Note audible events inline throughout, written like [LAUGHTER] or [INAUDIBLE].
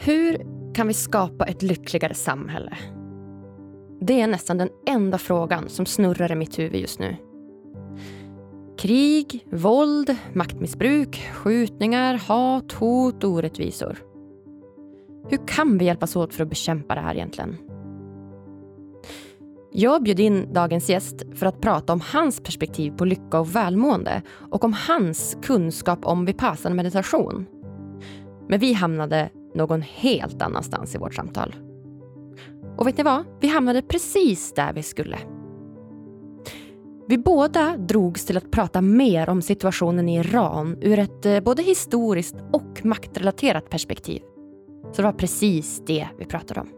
Hur kan vi skapa ett lyckligare samhälle? Det är nästan den enda frågan som snurrar i mitt huvud just nu. Krig, våld, maktmissbruk, skjutningar, hat, hot och orättvisor. Hur kan vi hjälpas åt för att bekämpa det här egentligen? Jag bjöd in dagens gäst för att prata om hans perspektiv på lycka och välmående och om hans kunskap om vipassana meditation. Men vi hamnade någon helt annanstans i vårt samtal. Och vet ni vad? Vi hamnade precis där vi skulle. Vi båda drogs till att prata mer om situationen i Iran ur ett eh, både historiskt och maktrelaterat perspektiv. Så det var precis det vi pratade om.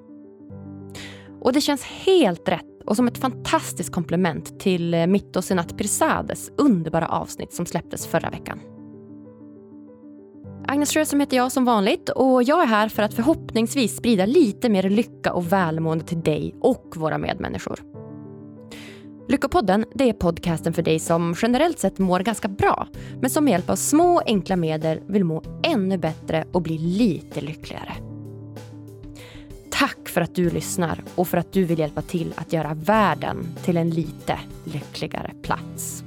Och det känns helt rätt och som ett fantastiskt komplement till eh, mitt och Senat Pirzades underbara avsnitt som släpptes förra veckan. Agnes Sjöström heter jag som vanligt och jag är här för att förhoppningsvis sprida lite mer lycka och välmående till dig och våra medmänniskor. Lyckopodden det är podcasten för dig som generellt sett mår ganska bra men som med hjälp av små enkla medel vill må ännu bättre och bli lite lyckligare. Tack för att du lyssnar och för att du vill hjälpa till att göra världen till en lite lyckligare plats.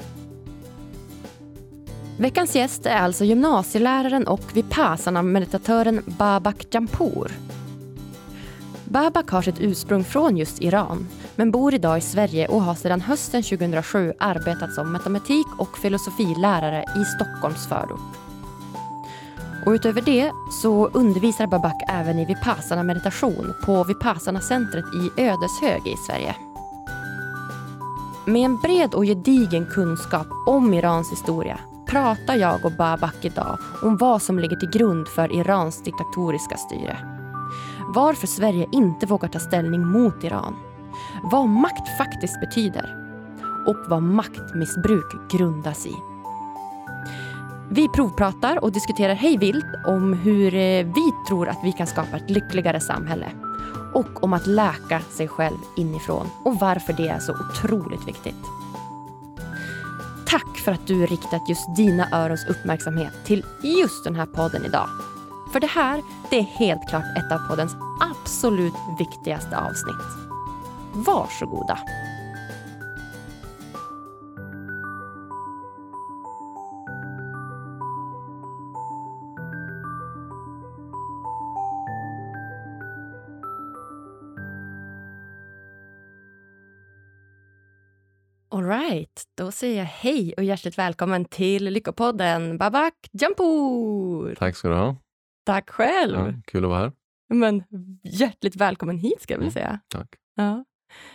Veckans gäst är alltså gymnasieläraren och vipassana-meditatören Babak Jampour. Babak har sitt ursprung från just Iran men bor idag i Sverige och har sedan hösten 2007 arbetat som matematik och filosofilärare i Stockholms förort. Och utöver det så undervisar Babak även i vipassana meditation på Vipassana-centret i Ödeshög i Sverige. Med en bred och gedigen kunskap om Irans historia pratar jag och Babak idag om vad som ligger till grund för Irans diktatoriska styre. Varför Sverige inte vågar ta ställning mot Iran. Vad makt faktiskt betyder. Och vad maktmissbruk grundas i. Vi provpratar och diskuterar hej vilt om hur eh, vi tror att vi kan skapa ett lyckligare samhälle. Och om att läka sig själv inifrån och varför det är så otroligt viktigt. Tack för att du riktat just dina örons uppmärksamhet till just den här podden idag. För det här, det är helt klart ett av poddens absolut viktigaste avsnitt. Varsågoda. Right, då säger jag hej och hjärtligt välkommen till Lyckopodden Babak Jampour. Tack ska du ha. Tack själv. Ja, kul att vara här. Men hjärtligt välkommen hit ska jag vilja säga. Tack. Ja.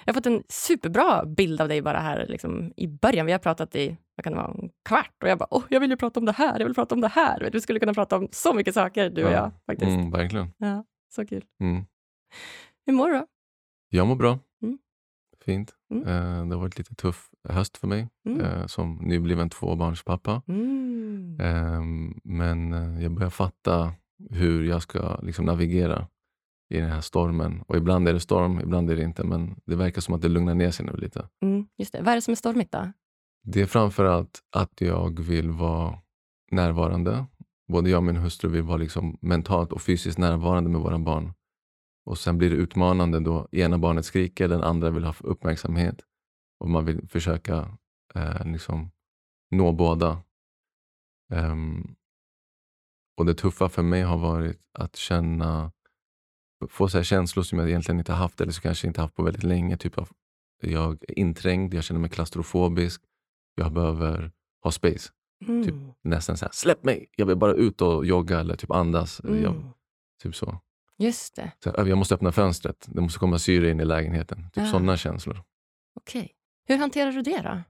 Jag har fått en superbra bild av dig bara här liksom, i början. Vi har pratat i vad kan det vara, en kvart och jag bara, oh, jag vill ju prata om det här, jag vill prata om det här. Du skulle kunna prata om så mycket saker, du och jag. faktiskt. Mm, verkligen. Ja, så kul. Mm. Hur mår du då? Jag mår bra. Fint. Mm. Eh, det har varit lite tuff höst för mig Mm. eh, som nybliven tvåbarnspappa. Mm. Eh, men eh, jag börjar fatta hur jag ska liksom, navigera i den här stormen. Och ibland är det storm, ibland är det inte. Men det verkar som att det lugnar ner sig nu lite. Mm. Just det. Vad är det som är stormigt då? Det är framförallt att jag vill vara närvarande. Både jag och min hustru vill vara liksom mentalt och fysiskt närvarande med våra barn. Och sen blir det utmanande då ena barnet skriker, den andra vill ha uppmärksamhet. Och man vill försöka eh, liksom nå båda. Ehm, och det tuffa för mig har varit att känna, få så känslor som jag egentligen inte haft eller så kanske inte haft på väldigt länge. Typ av, jag är inträngd, jag känner mig klaustrofobisk, jag behöver ha space. Mm. Typ nästan så här, släpp mig, jag vill bara ut och jogga eller typ andas. Mm. Jag, typ så. Just det. så jag måste öppna fönstret, det måste komma syre in i lägenheten. Typ Ah. sådana känslor. Okej. Hur hanterar du det då?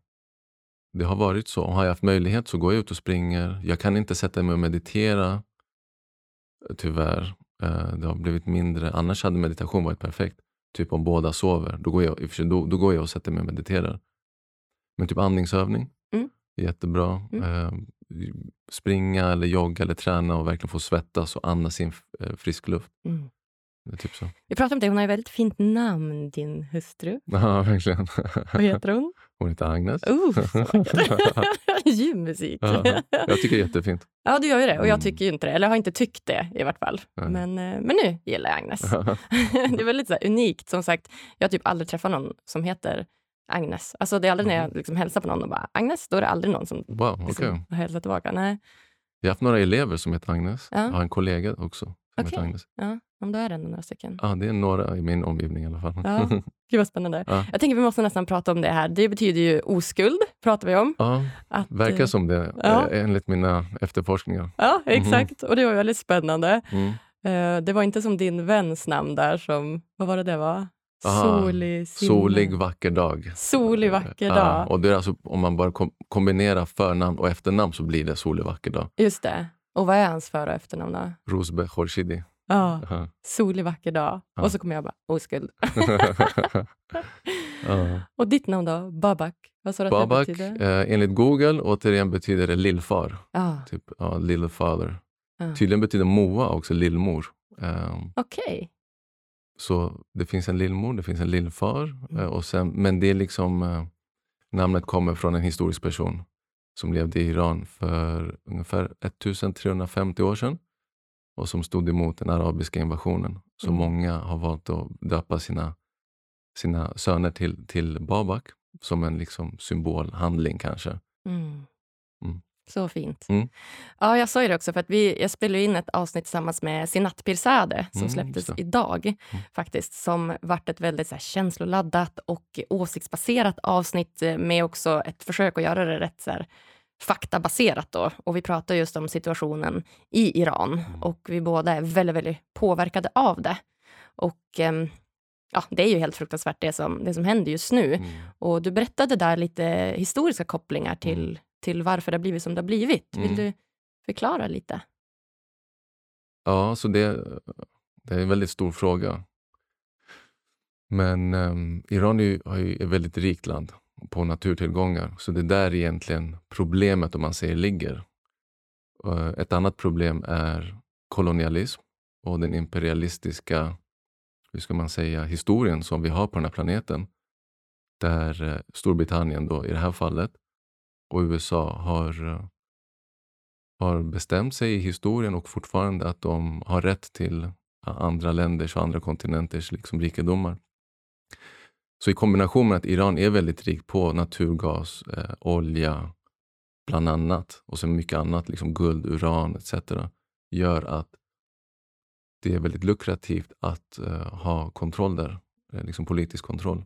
Det har varit så. Har jag haft möjlighet så går jag ut och springer. Jag kan inte sätta mig och meditera, eh, tyvärr. Eh, Det har blivit mindre. Annars hade meditation varit perfekt. Typ om båda sover. Då går jag, då, då går jag och sätter mig och mediterar. Men typ andningsövning Mm. jättebra. Mm. Springa eller jogga eller träna och verkligen få svettas och andas in eh, frisk luft. Mm. typ så. Vi pratade om det, hon har ett väldigt fint namn, din hustru. [LAUGHS] Ja, verkligen. Vad heter hon? Hon heter Agnes. Oh. [LAUGHS] [LAUGHS] Ljudmusik. Ja, jag tycker det är jättefint. Ja, du gör ju det. Och jag Mm. tycker ju inte det. Eller har inte tyckt det i vart fall. Nej. Men, eh, men nu gillar jag Agnes. det är väldigt så här, unikt. Som sagt, jag har typ aldrig träffat någon som heter Agnes. Alltså det är aldrig när jag liksom hälsar på någon och bara Agnes, då är det aldrig någon som Wow, okej. liksom, har hälsat tillbaka. Nej, Jag har haft några elever som heter Agnes. Ja. Jag har en kollega också som heter Okej. Agnes. ja, om då är det ändå några stycken. Ja, det är några i min omgivning i alla fall. Ja. [LAUGHS] Gud vad spännande. Ja. Jag tänker vi måste nästan prata om det här. Det betyder ju oskuld, pratar vi om. Ja, Att, verkar eh, som det Ja. eh, enligt mina efterforskningar. Ja, exakt. Och det var väldigt spännande. Mm. Eh, det var inte som din väns namn där som, vad var det det var? Aha. Solig, simma. Solig vacker dag. Solig vacker Ja, dag. och det är alltså, om man bara kom, kombinerar förnamn och efternamn så blir det solig vacker dag. Just det. Och vad är hans för och efternamn då? Rosbe Khorshidi. Ja, Ja. solig vacker dag. Ja. Och så kommer jag bara, oskuld. [LAUGHS] [LAUGHS] ja. och ditt namn då? Babak? Vad sa du att det Babak, betyder? eh, enligt Google, återigen betyder det lillfar. Ja, Typ ja, little father. Ja. Tydligen betyder Moa också lillmor. Um, okej. Så det finns en lillmor, det finns en lillfar. Mm. eh, och sen, men det är liksom, eh, namnet kommer från en historisk person som levde i Iran för ungefär 1350 år sedan och som stod emot den arabiska invasionen. Så Mm. många har valt att döpa sina, sina söner till, till Babak som en liksom symbolhandling kanske. Mm. Mm. Så fint. Mm. Ja, jag sa ju det också, för att vi, jag spelade in ett avsnitt tillsammans med Sinat Pirzadeh som Mm, släpptes idag, faktiskt, som vart ett väldigt så här, känsloladdat och åsiktsbaserat avsnitt eh, med också ett försök att göra det rätt så här, faktabaserat. Då. Och vi pratar just om situationen i Iran Mm. och vi båda är väldigt, väldigt påverkade av det. Och ehm, ja, det är ju helt fruktansvärt det som, det som händer just nu. Mm. Och du berättade där lite historiska kopplingar till, Mm. Till varför det har blivit som det har blivit. Vill Mm. du förklara lite? Ja, så det, det är en väldigt stor fråga. Men ehm, Iran är ju, ett väldigt rikt land på naturtillgångar. Så det är där egentligen problemet, om man säger, ligger. Eh, ett annat problem är kolonialism och den imperialistiska hur ska man säga, historien som vi har på den här planeten. Där eh, Storbritannien då, i det här fallet och USA har eh, har bestämt sig i historien och fortfarande att de har rätt till eh, andra länders och andra kontinenters liksom rikedomar. Så i kombination med att Iran är väldigt rik på naturgas, eh, olja bland annat och sen mycket annat, liksom guld, uran etc. gör att det är väldigt lukrativt att eh, ha kontroll där, eh, liksom politisk kontroll.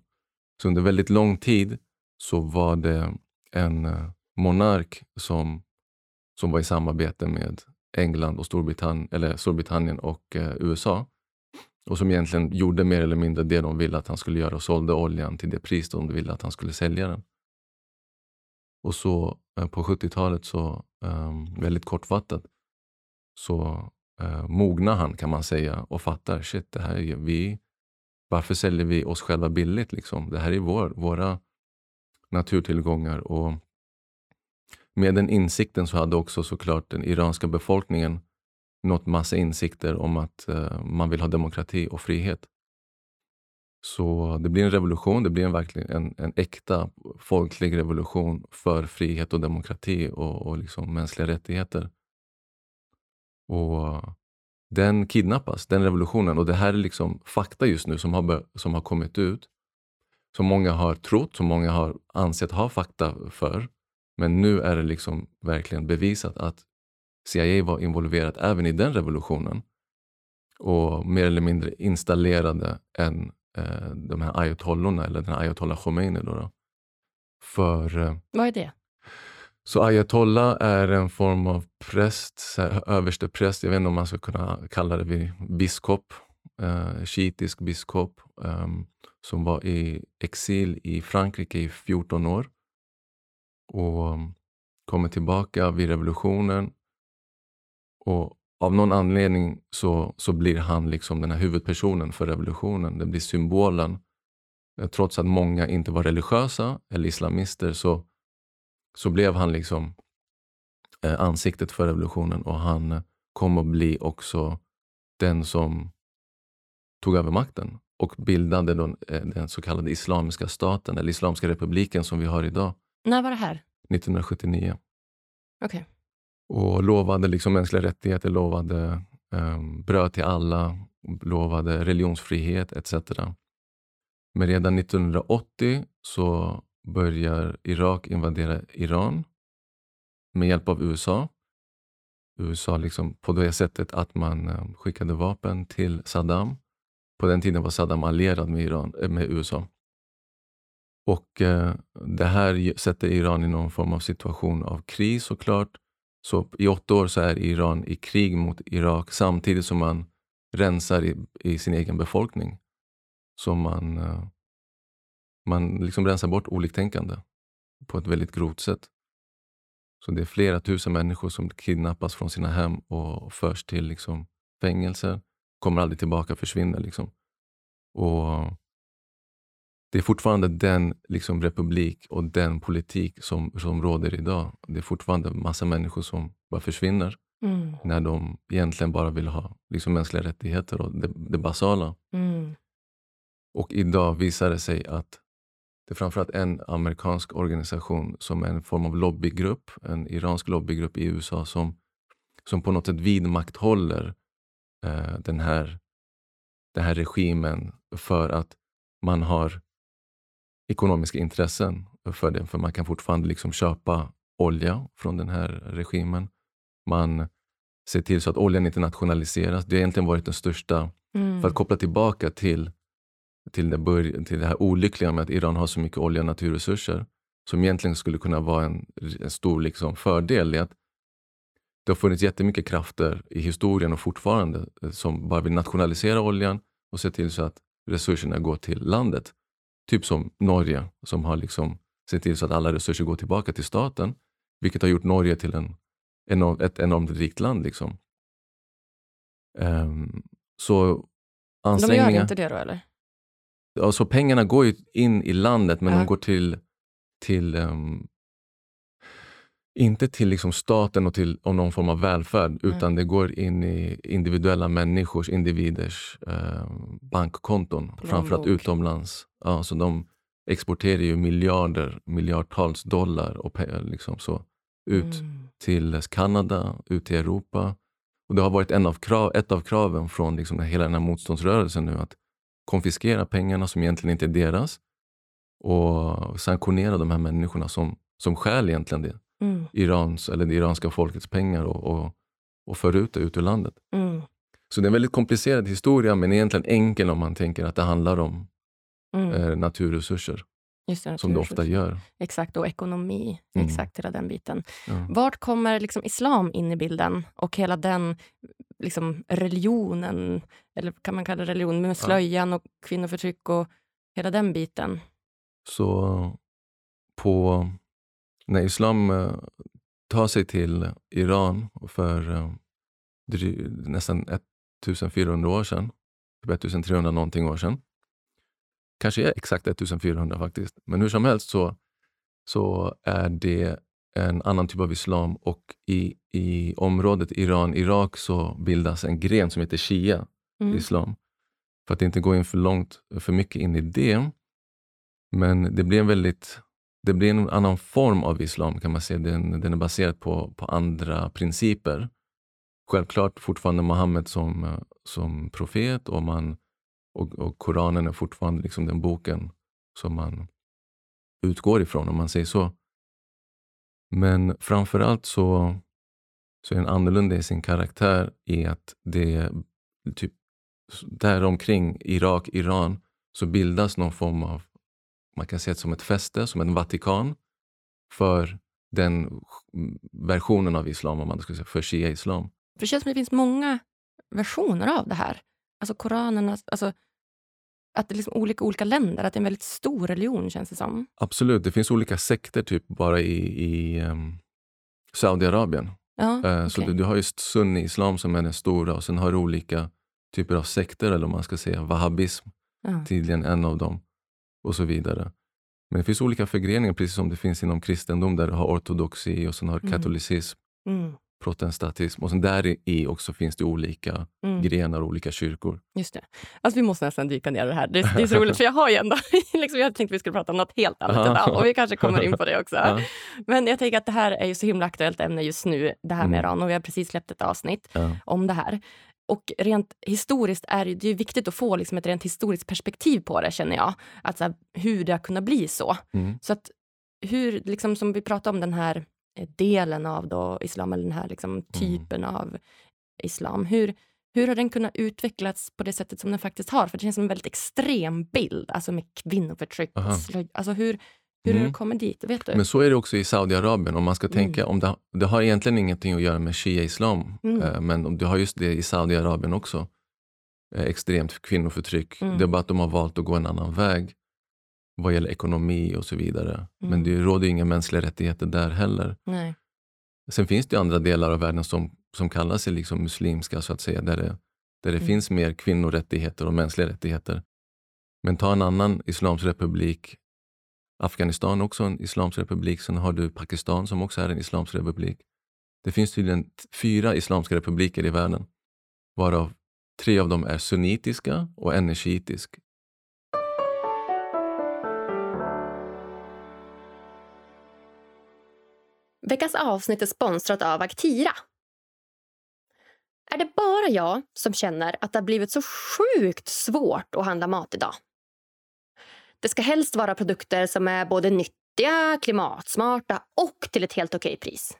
Så under väldigt lång tid så var det en eh, monark som som var i samarbete med England och Storbritannien, eller Storbritannien och eh, USA. Och som egentligen gjorde mer eller mindre det de ville att han skulle göra och sålde oljan till det pris de ville att han skulle sälja den. Och så eh, på 70-talet, så eh, väldigt kortfattat, så eh, mognar han kan man säga och fattar, shit, det här är vi, varför säljer vi oss själva billigt? Liksom? Det här är vår, våra naturtillgångar och med den insikten så hade också såklart den iranska befolkningen nått massa insikter om att eh, man vill ha demokrati och frihet. Så det blir en revolution, det blir en, verkligen en, en äkta folklig revolution för frihet och demokrati och, och liksom mänskliga rättigheter. Och den kidnappas, den revolutionen. Och det här är liksom fakta just nu som har, som har kommit ut. Som många har trott, som många har ansett ha fakta för. Men nu är det liksom verkligen bevisat att CIA var involverat även i den revolutionen och mer eller mindre installerade en, eh, de här ayatollorna, eller den här ayatollah Khomeini. Då då. För, eh, Vad är det? så ayatollah är en form av präst, överste präst, jag vet inte om man ska kunna kalla det biskop, eh, shiitisk biskop, eh, som var i exil i Frankrike i 14 år och mm, kommer tillbaka vid revolutionen. Och av någon anledning så, så blir han liksom den här huvudpersonen för revolutionen. Det blir symbolen. Eh, trots att många inte var religiösa eller islamister så, så blev han liksom eh, ansiktet för revolutionen och han eh, kom att bli också den som tog över makten och bildade då, eh, den så kallade Islamiska staten, eller Islamiska republiken som vi har idag. När var det här? 1979. Okej. Okay. Och lovade liksom mänskliga rättigheter, lovade um, bröd till alla, lovade religionsfrihet etc. Men redan 1980 så börjar Irak invadera Iran med hjälp av USA. USA liksom på det sättet att man um, skickade vapen till Saddam. På den tiden var Saddam allierad med, Iran, eh, med USA. Och eh, Det här sätter Iran i någon form av situation av kris såklart. Så i åtta år så är Iran i krig mot Irak samtidigt som man rensar i, i sin egen befolkning. Så man, eh, man liksom rensar bort oliktänkande på ett väldigt grovt sätt. Så det är flera tusen människor som kidnappas från sina hem och förs till liksom fängelser. Kommer aldrig tillbaka, försvinner. Liksom. Och det är fortfarande den liksom, republik och den politik som, som råder idag. Det är fortfarande massa människor som bara försvinner mm. när de egentligen bara vill ha liksom, mänskliga rättigheter och det, det basala. Mm. Och idag visar det sig att det är framförallt en amerikansk organisation som är en form av lobbygrupp, en iransk lobbygrupp i USA som, som på något sätt vidmakthåller eh, den, här, den här regimen för att man har ekonomiska intressen för det. För man kan fortfarande liksom köpa olja från den här regimen. Man ser till så att oljan inte nationaliseras. Det har egentligen varit den största, mm. för att koppla tillbaka till, till, det bör, till det här olyckliga med att Iran har så mycket olja och naturresurser, som egentligen skulle kunna vara en, en stor liksom fördel. i att Det har funnits jättemycket krafter i historien och fortfarande eh, som bara vill nationalisera oljan och se till så att resurserna går till landet. Typ som Norge som har liksom sett till så att alla resurser går tillbaka till staten. Vilket har gjort Norge till en, enorm, ett enormt rikt land. Liksom. Um, så ansträngningar... De gör inte det då eller? Alltså pengarna går ju in i landet men ja. de går till, till um, inte till liksom staten och till och någon form av välfärd, mm. utan det går in i individuella människors, individers eh, bankkonton, Plånbok. framförallt utomlands. Ja, så de exporterar ju miljarder, miljardtals dollar och liksom så, ut mm. till Kanada, ut till Europa. Och Det har varit en av krav, ett av kraven från liksom hela den här motståndsrörelsen nu, att konfiskera pengarna som egentligen inte är deras och sanktionera de här människorna som, som stjäl egentligen det mm. Irans, eller det iranska folkets pengar och, och, och för ut det ut ur landet. Mm. Så det är en väldigt komplicerad historia men egentligen enkel om man tänker att det handlar om mm. eh, naturresurser. Just det, som det ofta gör. Exakt, och ekonomi. Mm. Exakt, hela den biten. Ja. Vart kommer liksom islam in i bilden och hela den liksom, religionen, eller kan man kalla det religion, med slöjan ja. och kvinnoförtryck och hela den biten? Så på när islam eh, tar sig till Iran för eh, nästan 1400 år sedan, 1300 typ någonting år sedan, kanske är exakt 1400 faktiskt, men hur som helst så, så är det en annan typ av islam och i, i området Iran-Irak så bildas en gren som heter shia mm. islam. För att inte gå in för långt, för mycket in i det. Men det blir en väldigt det blir en annan form av islam kan man säga. Den, den är baserad på, på andra principer. Självklart fortfarande Muhammed som, som profet och, man, och, och Koranen är fortfarande liksom den boken som man utgår ifrån, om man säger så. Men framförallt så, så är den annorlunda i sin karaktär i att det är typ däromkring Irak, Iran, så bildas någon form av man kan se det som ett fäste, som en Vatikan för den versionen av islam, om man ska säga, för shia-islam. Det känns som det finns många versioner av det här. Alltså Koranen, alltså att det är liksom olika olika länder, att det är en väldigt stor religion känns det som. Absolut, det finns olika sekter typ bara i, i um, Saudiarabien. Ja, uh, okay. Så du, du, har just sunni-islam som är den stora och sen har du olika typer av sekter, eller om man ska säga wahhabism, ja. tydligen en av dem och så vidare. Men det finns olika förgreningar, precis som det finns inom kristendom där du har ortodoxi och sen har mm. katolicism. Mm. protestantism och sen där i också finns det olika Mm. grenar och olika kyrkor. Just det. Alltså, vi måste nästan dyka ner i det här. Det, det är så roligt, för jag har ju ändå... [LAUGHS] liksom, jag tänkte att vi skulle prata om något helt annat idag och vi kanske kommer in på det också. Ja. Men jag tänker att det här är ju så himla aktuellt ämne just nu, det här med Mm. Iran. Och vi har precis släppt ett avsnitt Ja. om det här. Och rent historiskt är det, ju viktigt att få liksom ett rent historiskt perspektiv på det, känner jag. Att här, hur det har kunnat bli så. Mm. Så att hur, liksom som vi pratade om den här eh, delen av då islam, eller den här liksom typen av islam. Hur, hur har den kunnat utvecklas på det sättet som den faktiskt har? För det känns som en väldigt extrem bild, alltså med kvinnoförtryck. Alltså hur, hur Mm. det kommit dit? Vet du? Men så är det också i Saudiarabien. Om man ska tänka, Mm. om det, det har egentligen ingenting att göra med shia-islam, Mm. eh, men du har just det i Saudiarabien också. Eh, extremt kvinnoförtryck. Mm. Det är bara att de har valt att gå en annan väg vad gäller ekonomi och så vidare. Men Mm. det råder inga mänskliga rättigheter där heller. Nej. Sen finns det ju andra delar av världen som, som kallar sig liksom muslimska, så att säga, där det, där det finns mer kvinnorättigheter och mänskliga rättigheter. Men ta en annan islamsk republik, Afghanistan också en islamsk republik, sen har du Pakistan som också är en islamsk republik. Det finns tydligen fyra islamska republiker i världen, varav tre av dem är sunnitiska och en är shiitisk. Veckans avsnitt är sponsrat av Aktira. Är det bara jag som känner att det har blivit så sjukt svårt att handla mat idag? Det ska helst vara produkter som är både nyttiga, klimatsmarta och till ett helt okej pris.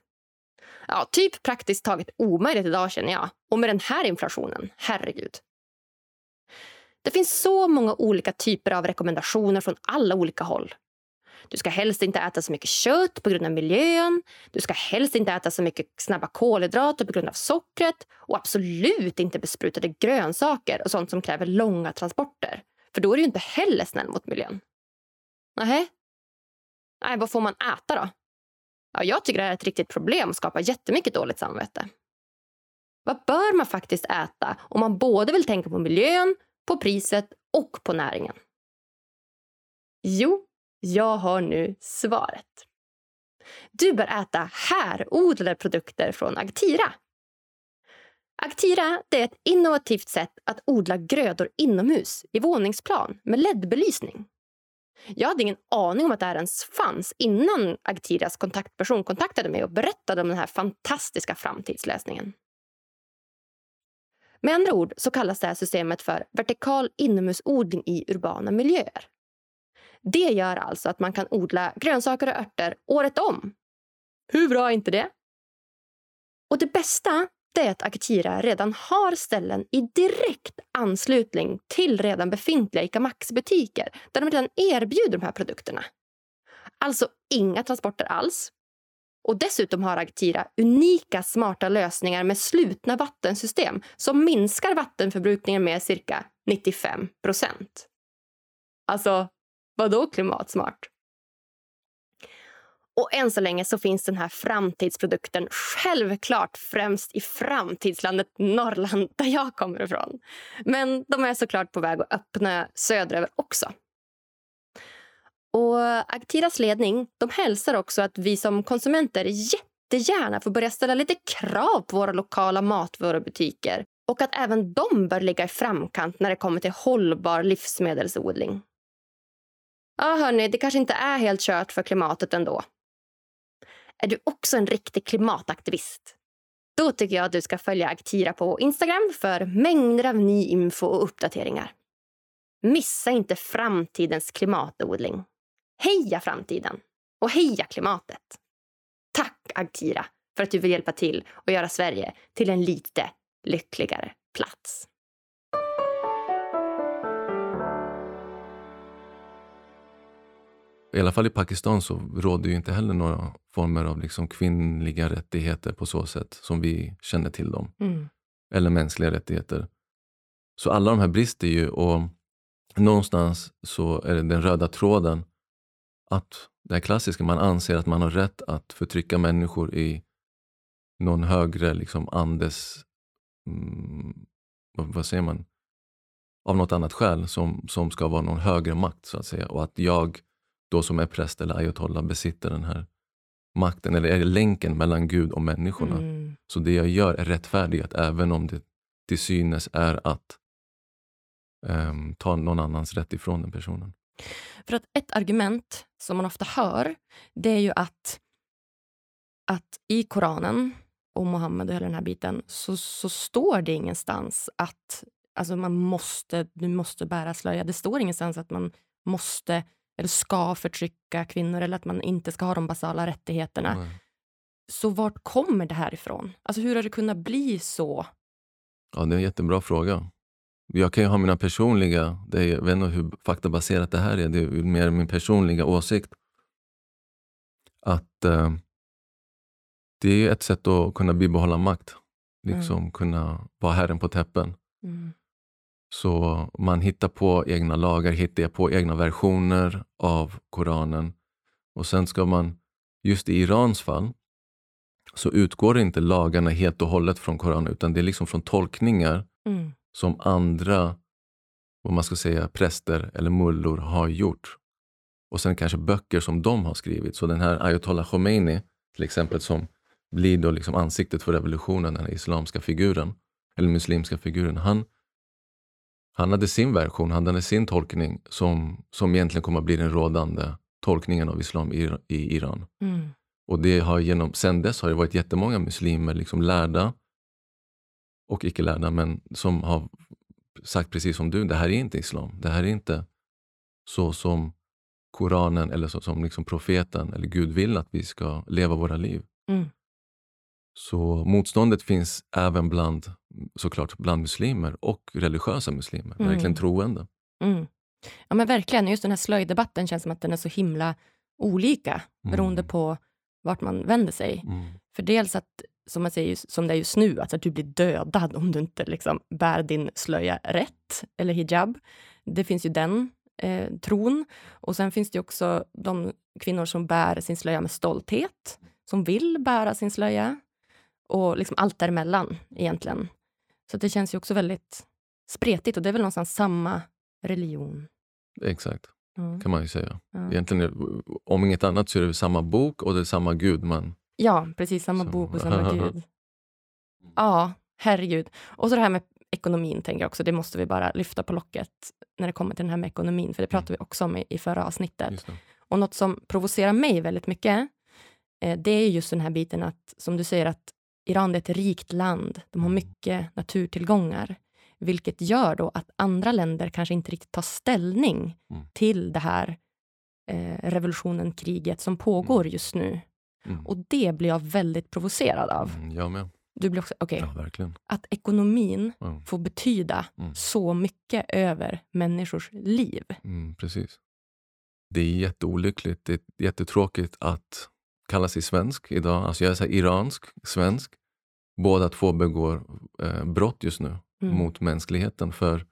Ja, typ praktiskt taget omöjligt idag känner jag. Och med den här inflationen, herregud. Det finns så många olika typer av rekommendationer från alla olika håll. Du ska helst inte äta så mycket kött på grund av miljön. Du ska helst inte äta så mycket snabba kolhydrater på grund av sockret. Och absolut inte besprutade grönsaker och sånt som kräver långa transporter. För då är du ju inte heller snäll mot miljön. Nähä? Nej, vad får man äta då? Ja, jag tycker det här är ett riktigt problem och skapar jättemycket dåligt samvete. Vad bör man faktiskt äta om man både vill tänka på miljön, på priset och på näringen? Jo, jag har nu svaret. Du bör äta härodlade produkter från Agtira. Aktira det är ett innovativt sätt att odla grödor inomhus i våningsplan med LED-belysning. Jag hade ingen aning om att det här ens fanns innan Aktiras kontaktperson kontaktade mig och berättade om den här fantastiska framtidslösningen. Med andra ord så kallas det här systemet för vertikal inomhusodling i urbana miljöer. Det gör alltså att man kan odla grönsaker och örter året om. Hur bra är inte det? Och det bästa det är att Akitira redan har ställen i direkt anslutning till redan befintliga ICA Maxi-butiker där de redan erbjuder de här produkterna. Alltså inga transporter alls. Och dessutom har Agtira unika smarta lösningar med slutna vattensystem som minskar vattenförbrukningen med cirka 95 procent. Alltså, vadå klimatsmart? Och än så länge så finns den här framtidsprodukten självklart främst i framtidslandet Norrland där jag kommer ifrån. Men de är såklart på väg att öppna söderöver också. Och Aktiras ledning de hälsar också att vi som konsumenter jättegärna får börja ställa lite krav på våra lokala matvarubutiker och att även de bör ligga i framkant när det kommer till hållbar livsmedelsodling. Ja, hörni, det kanske inte är helt kört för klimatet ändå. Är du också en riktig klimataktivist? Då tycker jag att du ska följa Aktira på Instagram för mängder av ny info och uppdateringar. Missa inte framtidens klimatodling. Heja framtiden! Och heja klimatet! Tack Aktira för att du vill hjälpa till och göra Sverige till en lite lyckligare plats. I alla fall i Pakistan så råder ju inte heller några former av liksom kvinnliga rättigheter på så sätt som vi känner till dem. Mm. Eller mänskliga rättigheter. Så alla de här brister ju och någonstans så är det den röda tråden att det här klassiska, man anser att man har rätt att förtrycka människor i någon högre liksom andes, mm, vad, säger man, av något annat skäl som, som ska vara någon högre makt så att säga. Och att jag då som är präst eller ayatollah besitter den här makten, eller är länken mellan Gud och människorna. Mm. Så det jag gör är rättfärdigat även om det till synes är att um, ta någon annans rätt ifrån den personen. För att ett argument som man ofta hör, det är ju att, att i Koranen och Mohammed och hela den här biten så, så står det ingenstans att alltså man måste, du måste bära slöja. Det står ingenstans att man måste eller ska förtrycka kvinnor eller att man inte ska ha de basala rättigheterna. Nej. Så vart kommer det här ifrån? Alltså hur har det kunnat bli så? Ja, det är en jättebra fråga. Jag kan ju ha mina personliga, det är, jag vet inte hur faktabaserat det här är, det är mer min personliga åsikt. Att eh, det är ett sätt att kunna bibehålla makt. Liksom mm. kunna vara herren på täppen. Mm. Så man hittar på egna lagar, hittar på egna versioner av Koranen. Och sen ska man, just i Irans fall, så utgår inte lagarna helt och hållet från Koranen, utan det är liksom från tolkningar mm. som andra vad man ska säga, präster eller mullor har gjort. Och sen kanske böcker som de har skrivit. Så den här ayatollah Khomeini, till exempel, som blir då liksom ansiktet för revolutionen, den islamska figuren, eller muslimska figuren. Han, han hade sin version, han hade sin tolkning som, som egentligen kommer att bli den rådande tolkningen av islam i, i Iran. Mm. Och det har genom, sen dess har det varit jättemånga muslimer, liksom lärda och icke lärda, men som har sagt precis som du, det här är inte islam. Det här är inte så som Koranen eller så som liksom profeten eller Gud vill att vi ska leva våra liv. Mm. Så motståndet finns även bland, såklart, bland muslimer och religiösa muslimer, mm. verkligen troende. Mm. Ja men verkligen, just den här slöjdebatten känns som att den är så himla olika beroende mm. på vart man vänder sig. Mm. För dels att, som man säger, som det är just nu, alltså att du blir dödad om du inte liksom bär din slöja rätt, eller hijab. Det finns ju den eh, tron. Och sen finns det också de kvinnor som bär sin slöja med stolthet, som vill bära sin slöja och liksom allt däremellan egentligen. Så det känns ju också väldigt spretigt och det är väl någonstans samma religion. Exakt, mm. kan man ju säga. Ja. Egentligen, om inget annat så är det samma bok och det är samma gud man... Ja, precis. Samma så. bok och samma [LAUGHS] gud. Ja, herregud. Och så det här med ekonomin, tänker jag också. Det måste vi bara lyfta på locket när det kommer till den här med ekonomin, för det pratade mm. vi också om i, i förra avsnittet. Och något som provocerar mig väldigt mycket, eh, det är just den här biten att, som du säger, att Iran är ett rikt land. De har mm. mycket naturtillgångar, vilket gör då att andra länder kanske inte riktigt tar ställning mm. till det här eh, revolutionen, kriget som pågår mm. just nu. Mm. Och det blir jag väldigt provocerad av. Mm, jag med. Du blir också, okay, ja, verkligen. Att ekonomin mm. får betyda så mycket över människors liv. precis. Det är jätteolyckligt. Det är jättetråkigt att kallar sig svensk idag. Alltså jag är så iransk, svensk. Båda två begår eh, brott just nu mm. mot mänskligheten. För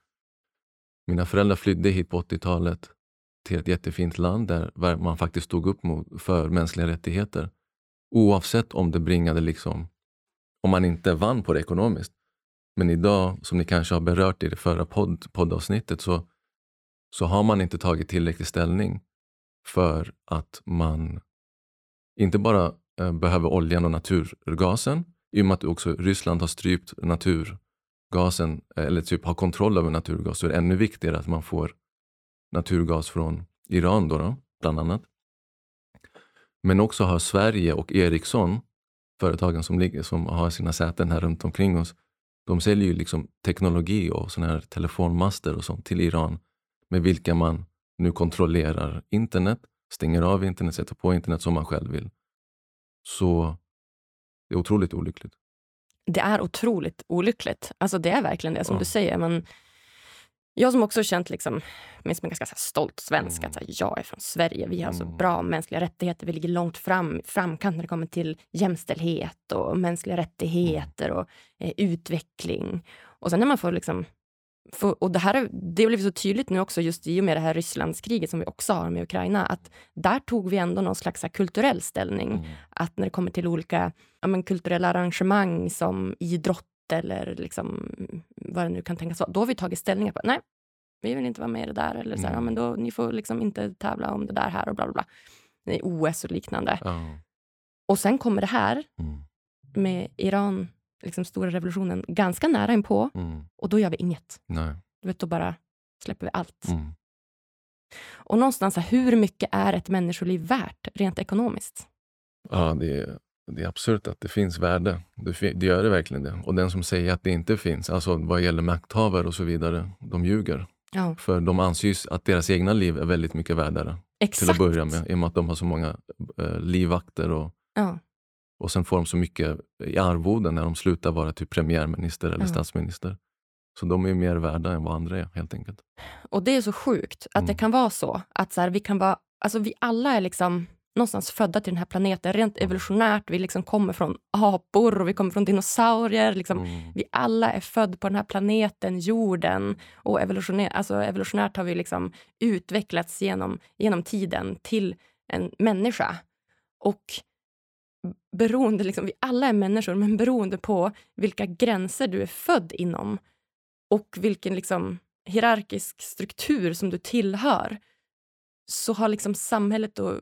mina föräldrar flydde hit på 80-talet till ett jättefint land där man faktiskt stod upp mot, för mänskliga rättigheter. Oavsett om det bringade liksom, om man inte vann på det ekonomiskt. Men idag, som ni kanske har berört i det förra podd, poddavsnittet, så, så har man inte tagit tillräcklig ställning för att man inte bara eh, behöver oljan och naturgasen, i och med att också Ryssland har strypt naturgasen, eh, eller typ har kontroll över naturgas, så är det ännu viktigare att man får naturgas från Iran, då, då bland annat. Men också har Sverige och Ericsson, företagen som, ligger, som har sina säten här runt omkring oss, de säljer ju liksom teknologi och såna här telefonmaster och sånt till Iran med vilka man nu kontrollerar internet stänger av internet, sätter på internet som man själv vill. Så det är otroligt olyckligt. Det är otroligt olyckligt. Alltså det är verkligen det som ja. du säger. Men jag som också känt liksom, mig som en ganska stolt svensk, mm. att här, jag är från Sverige. Vi har mm. så bra mänskliga rättigheter. Vi ligger långt fram, framkant när det kommer till jämställdhet och mänskliga rättigheter mm. och eh, utveckling. Och sen när man får liksom för, och det här det blev så tydligt nu också just i och med det här Rysslandskriget som vi också har med Ukraina, att där tog vi ändå någon slags kulturell ställning. Mm. Att när det kommer till olika ja, men, kulturella arrangemang som idrott eller liksom, vad det nu kan tänkas vara, då har vi tagit ställning på nej, vi vill inte vara med i det där. Eller så här, mm. ja, men då, ni får liksom inte tävla om det där här och bla bla bla. OS och liknande. Oh. Och sen kommer det här Mm. med Iran, liksom stora revolutionen, ganska nära inpå Mm. och då gör vi inget. Nej. Du vet, då bara släpper vi allt. Mm. Och någonstans, hur mycket är ett människoliv värt rent ekonomiskt? Ja, det är, det är absurt att det finns värde. Det, det gör det verkligen det. Och den som säger att det inte finns, alltså vad gäller makthavare och så vidare, de ljuger. Ja, För de anser ju att deras egna liv är väldigt mycket värdare till exakt. att börja med. I och med att de har så många eh, livvakter och, Ja, och sen får de så mycket i arvoden när de slutar vara typ premiärminister eller Ja. statsminister. Så de är mer värda än vad andra är helt enkelt. och det är så sjukt att det Mm. kan vara så. Att så här, vi kan vara, alltså vi alla är liksom någonstans födda till den här planeten, rent Mm. evolutionärt. Vi liksom kommer från apor och vi kommer från dinosaurier. Liksom. Mm. Vi alla är födda på den här planeten, jorden. Och evolutionär, alltså evolutionärt har vi liksom utvecklats genom, genom tiden till en människa. Och beroende, liksom, vi alla är människor, men beroende på vilka gränser du är född inom och vilken liksom, hierarkisk struktur som du tillhör så har liksom samhället och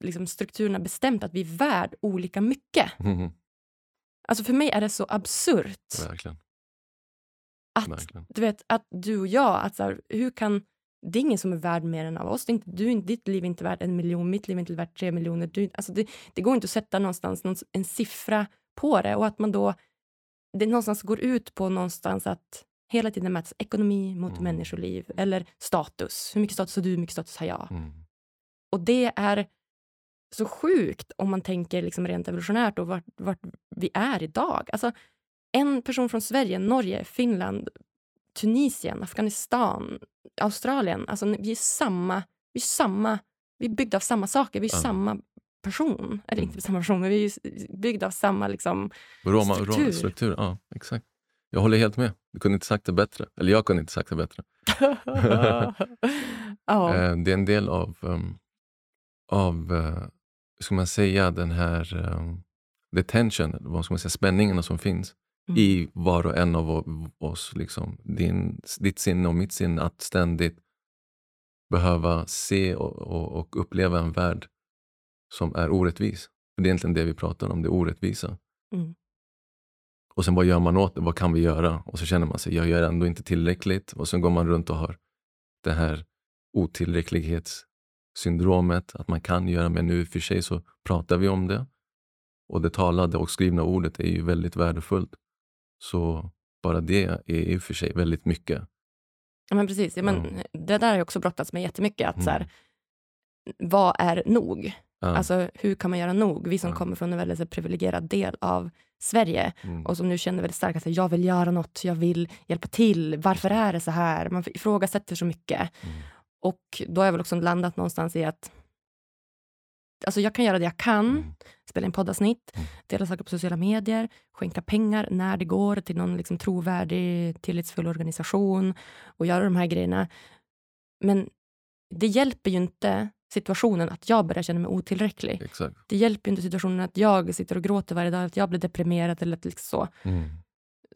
liksom, strukturerna bestämt att vi är värd olika mycket. Mm. Alltså för mig är det så absurt Verkligen. att, verkligen. du vet, att du och jag, att så här, hur kan... Det är ingen som är värd mer än av oss. Det är inte, du, ditt liv är inte värt en miljon, mitt liv är inte värt tre miljoner. Du, alltså det, det går inte att sätta någonstans någon, en siffra på det och att man då... Det någonstans går ut på någonstans att hela tiden mäts ekonomi mot Mm. människoliv eller status. Hur mycket status har du, hur mycket status har jag? Mm. Och det är så sjukt om man tänker liksom rent evolutionärt och vart, vart vi är idag. Alltså, en person från Sverige, Norge, Finland, Tunisien, Afghanistan, Australien. Alltså, vi är samma. Vi är, samma, vi är byggda av samma saker. Vi är Ja. samma person. Eller Mm. inte samma person, men vi är byggda av samma... Liksom, Roma, Struktur. struktur. struktur. Ja, exakt. Jag håller helt med. Du kunde inte sagt det bättre. Eller jag kunde inte sagt det bättre. [LAUGHS] [LAUGHS] Eh, det är en del av, um, av uh, ska man säga, den här tension, eller vad ska man säga, spänningarna som finns Mm. i var och en av oss. Liksom. Din, ditt sinne och mitt sinne att ständigt behöva se och, och, och uppleva en värld som är orättvis. För det är egentligen det vi pratar om, det orättvisa. Mm. Och sen vad gör man åt det? Vad kan vi göra? Och så känner man sig, jag gör ändå inte tillräckligt. Och sen går man runt och har det här otillräcklighetssyndromet, att man kan göra, men nu i och för sig så pratar vi om det. Och det talade och skrivna ordet är ju väldigt värdefullt. Så bara det är i och för sig väldigt mycket. Ja, men precis. Ja, men Det där har jag också brottats med jättemycket. Att, så här, Mm. vad är nog? Ja, Alltså, hur kan man göra nog? Vi som kommer från en väldigt privilegierad del av Sverige mm, och som nu känner väldigt starkt att jag vill göra något, jag vill hjälpa till. Varför är det så här? Man ifrågasätter så mycket. mm, Och då har jag väl också landat någonstans i att alltså jag kan göra det jag kan, mm, spela in poddavsnitt, Mm. dela saker på sociala medier, skänka pengar när det går till någon liksom trovärdig, tillitsfull organisation och göra de här grejerna. Men det hjälper ju inte situationen att jag börjar känna mig otillräcklig. exakt. Det hjälper ju inte situationen att jag sitter och gråter varje dag, att jag blir deprimerad eller liksom så. Mm.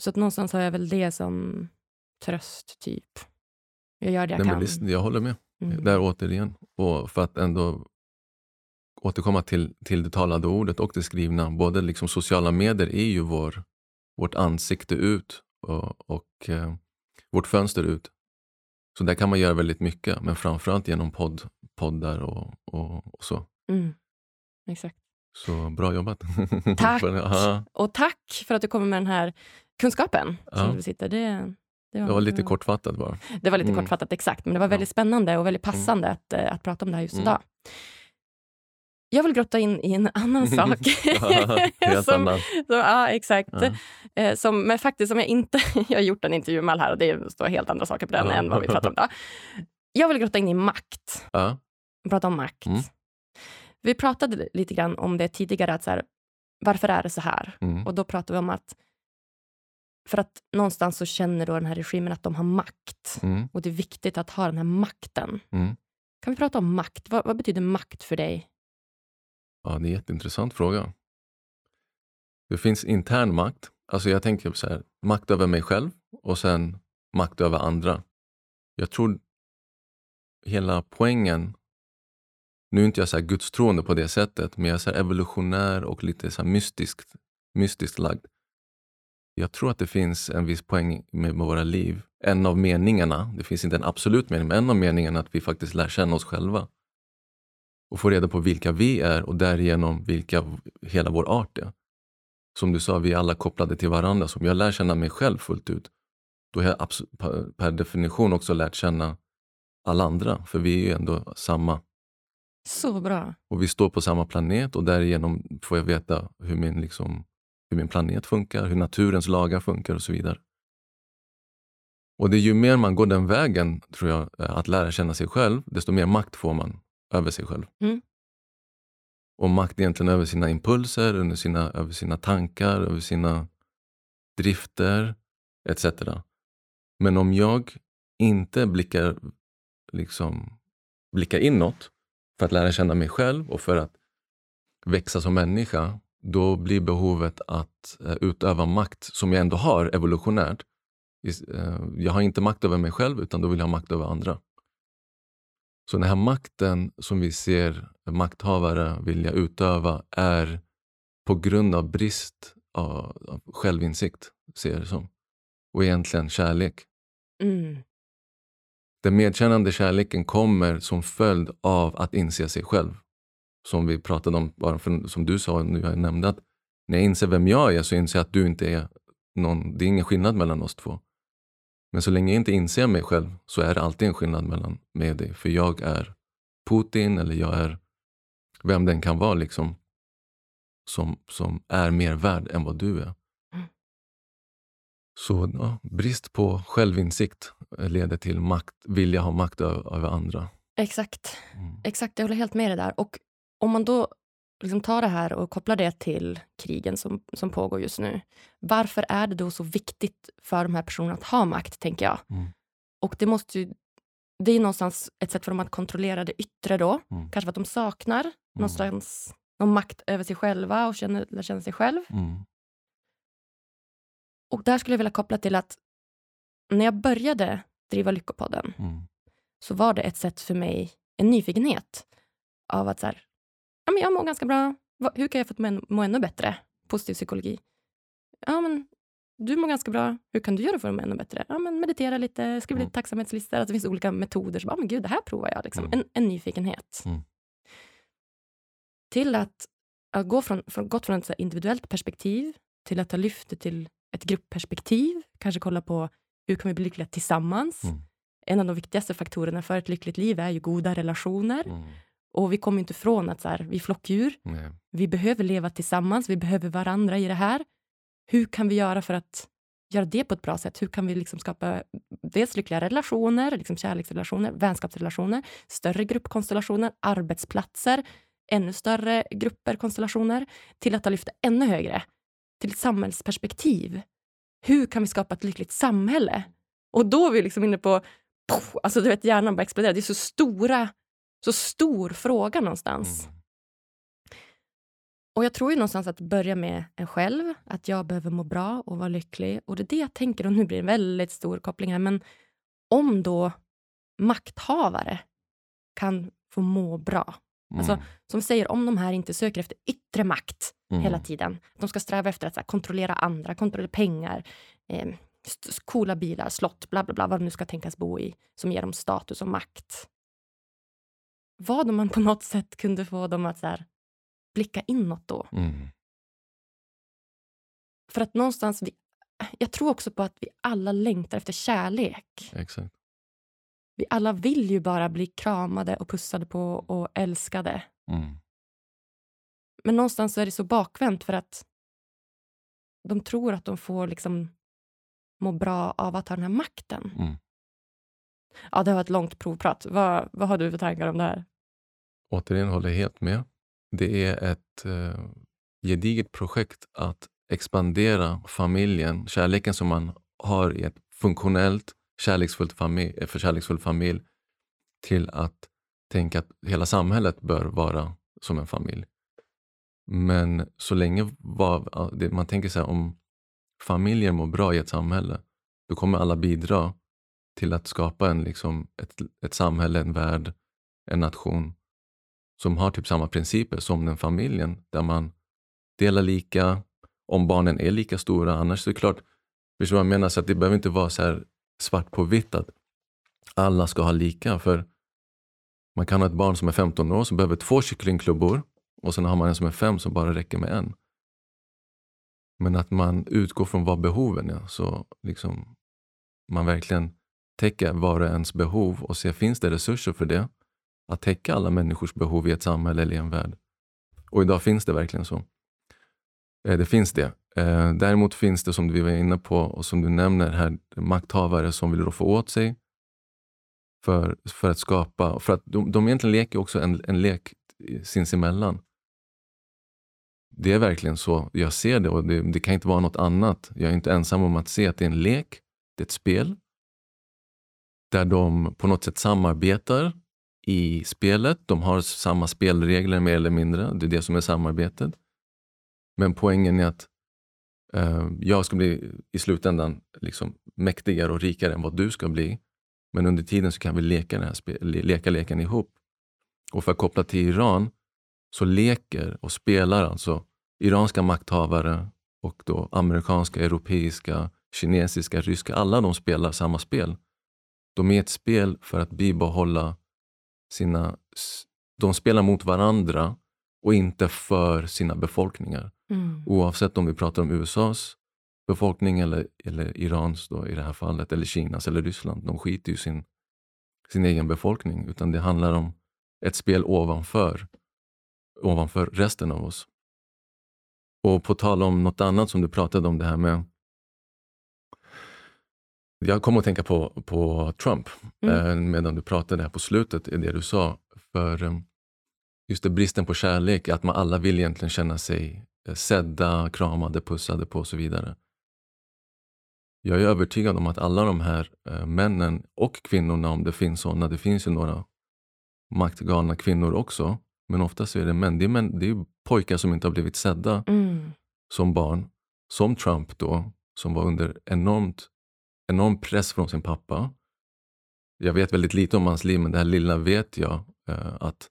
Så att någonstans har jag väl det som tröst, typ. Jag gör det jag Nej, kan. visst, jag håller med. Mm. Där återigen. Och för att ändå återkomma till, till det talade ordet och det skrivna. Både liksom sociala medier är ju vår, vårt ansikte ut och, och eh, vårt fönster ut. Så där kan man göra väldigt mycket, men framförallt genom podd, poddar och, och, och så. Mm. Exakt. Så bra jobbat. [LAUGHS] Tack. Ja, Och tack för att du kommer med den här kunskapen som Ja. du besitter. Det, det, det var lite kortfattat bara. Det var lite Mm. kortfattat, exakt. Men det var Ja. väldigt spännande och väldigt passande att, eh, att prata om det här just Mm. idag. Jag vill grotta in i en annan [LAUGHS] sak. Som, annat. som, ja, exakt. Ja. Eh, som, men faktiskt, som jag inte... [LAUGHS] jag har gjort en intervju med Al här och det står helt andra saker på den Ja. än vad vi pratar om idag. Jag vill grotta in i makt. Ja. Prata om makt. Mm. Vi pratade lite grann om det tidigare, att så här, varför är det så här? Mm. Och då pratade vi om att för att någonstans så känner då den här regimen att de har makt. Mm. Och det är viktigt att ha den här makten. Mm. Kan vi prata om makt? Vad, vad betyder makt för dig? Ja, det är en jätteintressant fråga. Det finns intern makt. Alltså jag tänker så här, makt över mig själv och sen makt över andra. Jag tror hela poängen nu är inte jag så här gudstroende på det sättet, men jag är så evolutionär och lite så mystiskt, mystiskt lagd. Jag tror att det finns en viss poäng med, med våra liv. En av meningarna, det finns inte en absolut mening, men en av meningarna är att vi faktiskt lär känna oss själva. Och får reda på vilka vi är och därigenom vilka hela vår art är. Som du sa, vi är alla kopplade till varandra. Så om jag lär känna mig själv fullt ut, då har jag per definition också lärt känna alla andra. För vi är ju ändå samma. Så bra. Och vi står på samma planet och därigenom får jag veta hur min, liksom, hur min planet funkar, hur naturens lagar funkar och så vidare. Och det är ju mer man går den vägen, tror jag, eh, att lära känna sig själv, desto mer makt får man över sig själv. Mm. Och makt egentligen över sina impulser, över sina, över sina tankar, över sina drifter etc. Men om jag inte blickar, liksom, blickar inåt för att lära känna mig själv och för att växa som människa, då blir behovet att uh, utöva makt, som jag ändå har evolutionärt. Uh, jag har inte makt över mig själv, utan då vill jag ha makt över andra. Så den här makten som vi ser makthavare vilja utöva är på grund av brist av självinsikt, ser jag det som. Och egentligen kärlek. Mm. Den medkännande kärleken kommer som följd av att inse sig själv. Som vi pratade om, bara för, som du sa, nu jag nämnde att när jag inser vem jag är så inser jag att du inte är någon, det är ingen skillnad mellan oss två. Men så länge jag inte inser mig själv så är det alltid en skillnad mellan mig och dig. För jag är Putin eller jag är vem den kan vara liksom. Som, som är mer värd än vad du är. Mm. Så ja, brist på självinsikt leder till makt, vilja ha makt över, över andra. Exakt. Mm. Exakt, jag håller helt med dig där. Och om man då liksom tar det här och kopplar det till krigen som, som pågår just nu. Varför är det då så viktigt för de här personerna att ha makt, tänker jag? Mm. Och det måste ju, det är någonstans ett sätt för dem att kontrollera det yttre då. Mm. Kanske för att de saknar någonstans någon makt över sig själva och känner, känna sig själv. Mm. Och där skulle jag vilja koppla till att när jag började driva Lyckopodden Mm. så var det ett sätt för mig, en nyfikenhet av att så här, ja, men jag mår ganska bra. Hur kan jag få må, må ännu bättre? Positiv psykologi. Ja, men du mår ganska bra. Hur kan du göra för att må ännu bättre? Ja, men meditera lite, skriva Mm. lite tacksamhetslistor. Alltså, det finns olika metoder. Så bara, men gud, det här provar jag. Liksom. Mm. En, en nyfikenhet. Mm. Till att, att gå från, från, gått från ett individuellt perspektiv till att ha lyft det till ett gruppperspektiv. Kanske kolla på hur kan vi bli lyckliga tillsammans? Mm. En av de viktigaste faktorerna för ett lyckligt liv är ju goda relationer. Och vi kommer inte ifrån att så här, vi är flockdjur. Nej. Vi behöver leva tillsammans, vi behöver varandra i det här. Hur kan vi göra för att göra det på ett bra sätt? Hur kan vi liksom skapa dels lyckliga relationer, liksom kärleksrelationer, vänskapsrelationer, större gruppkonstellationer, arbetsplatser, ännu större grupper, konstellationer, till att ha lyft ännu högre, till ett samhällsperspektiv. Hur kan vi skapa ett lyckligt samhälle? Och då är vi liksom inne på, poff, alltså du vet hjärnan bara exploderar. Det är så stora, så stor fråga någonstans. Mm. Och jag tror ju någonstans att börja med en själv, att jag behöver må bra och vara lycklig. Och det är det jag tänker, och nu blir det en väldigt stor koppling här, men om då makthavare kan få må bra. Alltså, Mm. som vi säger, om de här inte söker efter yttre makt Mm. hela tiden. De ska sträva efter att här, kontrollera andra, kontrollera pengar, eh, coola bilar, slott, bla bla bla, vad de nu ska tänkas bo i, som ger dem status och makt. Vad om man på något sätt kunde få dem att så här, blicka inåt då? Mm. För att någonstans, vi, jag tror också på att vi alla längtar efter kärlek. Exakt. Vi alla vill ju bara bli kramade och pussade på och älskade. Mm. Men någonstans så är det så bakvänt för att de tror att de får liksom må bra av att ha den här makten. Mm. Ja, det var ett långt provprat. Vad, vad har du för tankar om det här? Återigen håller jag helt med. Det är ett eh, gediget projekt att expandera familjen, kärleken som man har i ett funktionellt, kärleksfullt familj, eh, för kärleksfull familj till att tänka att hela samhället bör vara som en familj. Men så länge var, det, man tänker så här, om familjer mår bra i ett samhälle, då kommer alla bidra till att skapa en, liksom, ett, ett samhälle, en värld, en nation som har typ samma principer som den familjen där man delar lika, om barnen är lika stora. Annars så är det klart, förstår vad jag menar? Så att det behöver inte vara så här svart på vitt att alla ska ha lika. För man kan ha ett barn som är 15 år som behöver två kycklingklubbor och sen har man en som är fem som bara räcker med en. Men att man utgår från vad behoven är. Så liksom man verkligen täcker var och ens behov och ser finns det resurser för det. Att täcka alla människors behov i ett samhälle eller i en värld. Och idag finns det verkligen så. Eh, det finns det. Eh, däremot finns det som vi var inne på och som du nämner här, makthavare som vill roffa åt sig för, för att skapa, för att de, de egentligen leker också en, en lek sinsemellan. Det är verkligen så jag ser det och det, det, kan inte vara något annat. Jag är inte ensam om att se att det är en lek, det är ett spel. Där de på något sätt samarbetar i spelet. De har samma spelregler mer eller mindre. Det är det som är samarbetet. Men poängen är att eh, jag ska bli i slutändan liksom mäktigare och rikare än vad du ska bli. Men under tiden så kan vi leka, den här leka leken ihop. Och för att koppla till Iran så leker och spelar alltså iranska makthavare och då amerikanska, europeiska, kinesiska, ryska. Alla de spelar samma spel. De är ett spel för att bibehålla sina... De spelar mot varandra och inte för sina befolkningar. Mm. Oavsett om vi pratar om USAs befolkning eller, eller Irans då, i det här fallet, eller Kinas eller Ryssland. De skiter ju sin, sin egen befolkning, utan det handlar om ett spel ovanför, ovanför resten av oss. Och på tal om något annat som du pratade om, det här med jag kom att tänka på, på Trump mm. eh, medan du pratade här på slutet, i det du sa. För eh, just det, bristen på kärlek, att man alla vill egentligen känna sig eh, sedda, kramade, pussade på och så vidare. Jag är övertygad om att alla de här männen och kvinnorna, om det finns sådana, det finns ju några maktgalna kvinnor också, men oftast är det män. Det är, män, det är pojkar som inte har blivit sedda mm. som barn, som Trump då, som var under enormt, enorm press från sin pappa. Jag vet väldigt lite om hans liv, men det här lilla vet jag eh, att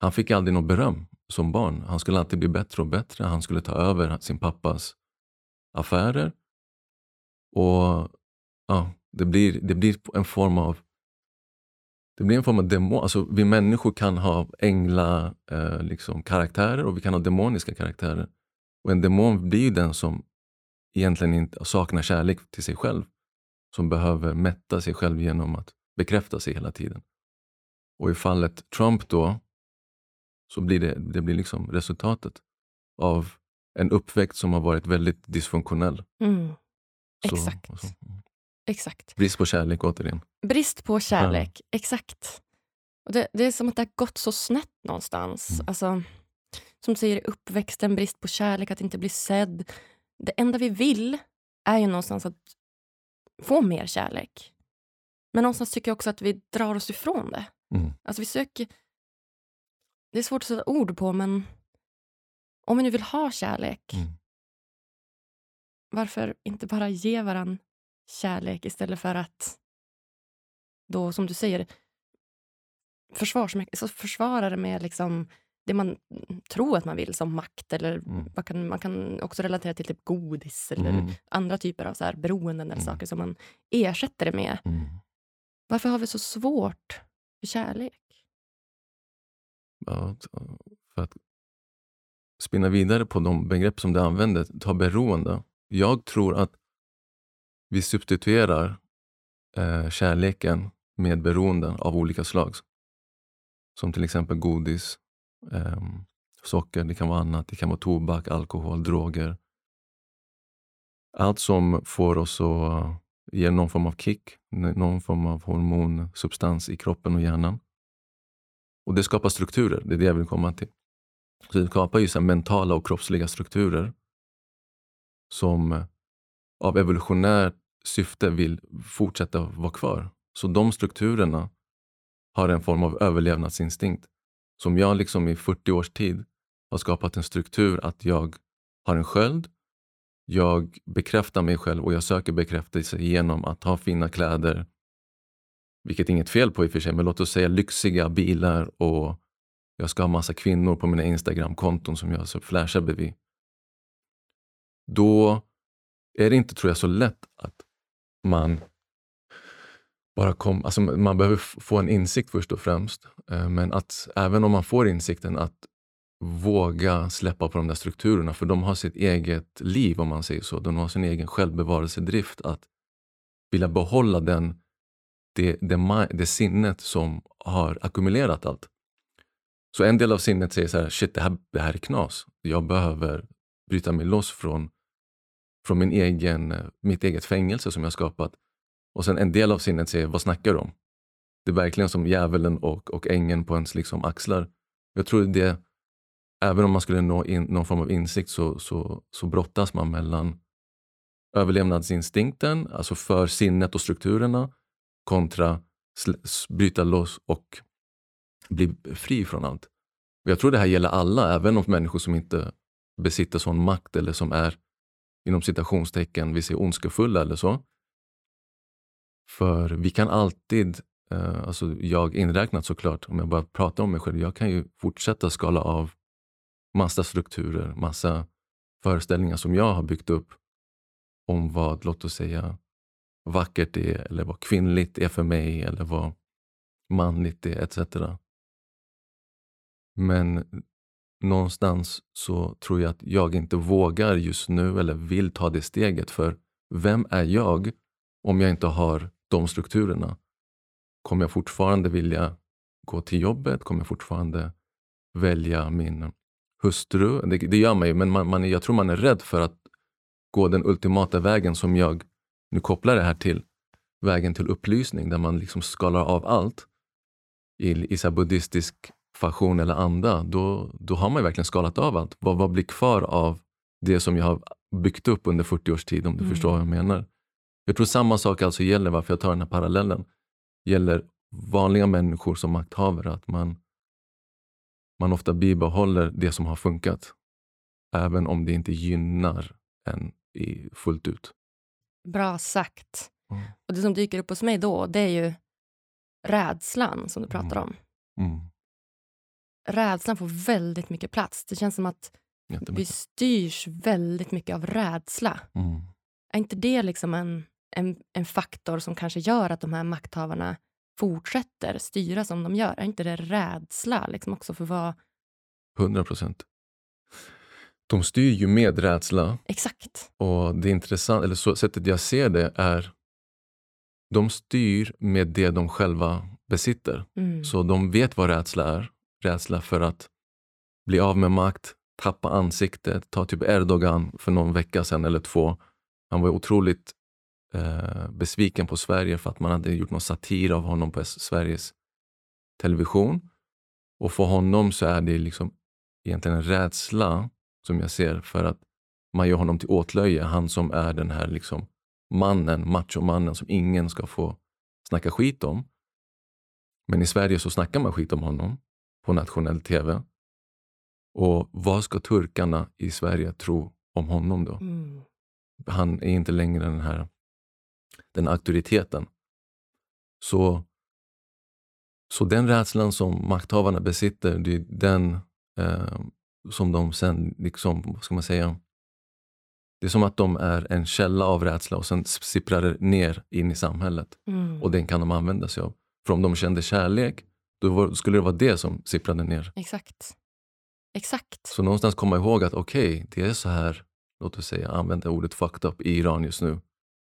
han fick aldrig något beröm som barn. Han skulle alltid bli bättre och bättre. Han skulle ta över sin pappas affärer. Och ja, det blir, det blir en form av det blir en form av demon. Alltså, vi människor kan ha ängla eh, liksom, karaktärer och vi kan ha demoniska karaktärer. Och en demon blir ju den som egentligen inte saknar kärlek till sig själv. Som behöver mätta sig själv genom att bekräfta sig hela tiden. Och i fallet Trump då, så blir det, det blir liksom resultatet av en uppväxt som har varit väldigt dysfunktionell. Mm. Exakt. Så, så. Exakt. Brist på kärlek återigen. Brist på kärlek, ja. exakt. Och det, det, är som att det har gått så snett någonstans. Mm. Alltså, som du säger, uppväxten, brist på kärlek, att inte bli sedd. Det enda vi vill är ju någonstans att få mer kärlek. Men någonstans tycker jag också att vi drar oss ifrån det. Mm. Alltså vi söker... Det är svårt att sätta ord på, men om vi nu vill ha kärlek, mm. varför inte bara ge varandra kärlek istället för att då, som du säger, försvars, försvara det med liksom det man tror att man vill som makt. Eller mm. man, kan, man kan också relatera till typ godis eller mm. andra typer av så här beroenden eller mm. saker som man ersätter det med. Mm. Varför har vi så svårt för kärlek? Ja, för att spinna vidare på de begrepp som du använder, ta beroende. Jag tror att vi substituerar eh, kärleken med beroenden av olika slag. Som till exempel godis, eh, socker, det kan vara annat. Det kan vara tobak, alkohol, droger. Allt som får oss att ge någon form av kick, någon form av hormonsubstans i kroppen och hjärnan. Och det skapar strukturer, det är det jag vill komma till. Så det skapar ju så mentala och kroppsliga strukturer som av evolutionärt syfte vill fortsätta vara kvar. Så de strukturerna har en form av överlevnadsinstinkt. Som jag liksom i 40 års tid har skapat en struktur att jag har en sköld, jag bekräftar mig själv och jag söker bekräftelse genom att ha fina kläder, vilket är inget fel på i och för sig, men låt oss säga lyxiga bilar och Jag ska ha massa kvinnor på mina Instagram-konton som jag så flashar bredvid. Då är det inte, tror jag, så lätt att man bara kom, alltså man behöver få en insikt först och främst. Eh, men att även om man får insikten, att våga släppa på de där strukturerna. För de har sitt eget liv, om man säger så. De har sin egen självbevarelsedrift. Att vilja behålla den, det, det, det sinnet som har ackumulerat allt. Så en del av sinnet säger så här, shit det här, det här är knas. Jag behöver bryta mig loss från, från min egen, mitt eget fängelse som jag skapat. Och sen en del av sinnet säger, vad snackar du om? Det är verkligen som djävulen och, och ängeln på ens liksom axlar. Jag tror det, även om man skulle nå in, någon form av insikt så, så, så brottas man mellan överlevnadsinstinkten, alltså för sinnet och strukturerna, kontra bryta loss och bli fri från allt. Och jag tror det här gäller alla, även om människor som inte besitter sån makt eller som är inom citationstecken, vi säger ondskefulla eller så. För vi kan alltid, eh, alltså jag inräknat såklart, om jag bara pratar om mig själv, jag kan ju fortsätta skala av massa strukturer, massa föreställningar som jag har byggt upp om vad, låt oss säga, vackert är eller vad kvinnligt är för mig eller vad manligt är etc. Men någonstans så tror jag att jag inte vågar just nu eller vill ta det steget. För vem är jag om jag inte har de strukturerna? Kommer jag fortfarande vilja gå till jobbet? Kommer jag fortfarande välja min hustru? Det, det gör man ju, men man, man, jag tror man är rädd för att gå den ultimata vägen som jag nu kopplar det här till vägen till upplysning där man liksom skalar av allt i, i så buddhistisk fashion eller anda, då, då har man verkligen skalat av allt. Vad, vad blir kvar av det som jag har byggt upp under 40 års tid, om du mm. förstår vad jag menar? Jag tror samma sak alltså gäller, varför jag tar den här parallellen, gäller vanliga människor som makthavare. Att man, man ofta bibehåller det som har funkat, även om det inte gynnar en i, fullt ut. Bra sagt. Mm. Och Det som dyker upp hos mig då, det är ju rädslan som du pratar mm. om. Mm. Rädslan får väldigt mycket plats. Det känns som att vi styrs väldigt mycket av rädsla. Mm. Är inte det liksom en, en, en faktor som kanske gör att de här makthavarna fortsätter styra som de gör? Är inte det rädsla liksom också för vad... 100 procent. De styr ju med rädsla. Exakt. Och det intressanta, eller så, sättet jag ser det är de styr med det de själva besitter. Mm. Så de vet vad rädsla är. Rädsla för att bli av med makt, tappa ansiktet. Ta typ Erdogan för någon vecka sedan eller två. Han var otroligt eh, besviken på Sverige för att man hade gjort någon satir av honom på Sveriges television. Och för honom så är det liksom egentligen en rädsla som jag ser för att man gör honom till åtlöje. Han som är den här liksom mannen, machomannen som ingen ska få snacka skit om. Men i Sverige så snackar man skit om honom på nationell tv. Och vad ska turkarna i Sverige tro om honom då? Mm. Han är inte längre den här den auktoriteten. Så, så den rädslan som makthavarna besitter, det är den eh, som de sen, liksom, vad ska man säga, det är som att de är en källa av rädsla och sen sipprar det ner in i samhället. Mm. Och den kan de använda sig av. För om de kände kärlek, då var, skulle det vara det som sipprade ner. Exakt. Exakt. Så någonstans komma ihåg att okej, okay, det är så här, låt oss säga, använda ordet fucked up i Iran just nu.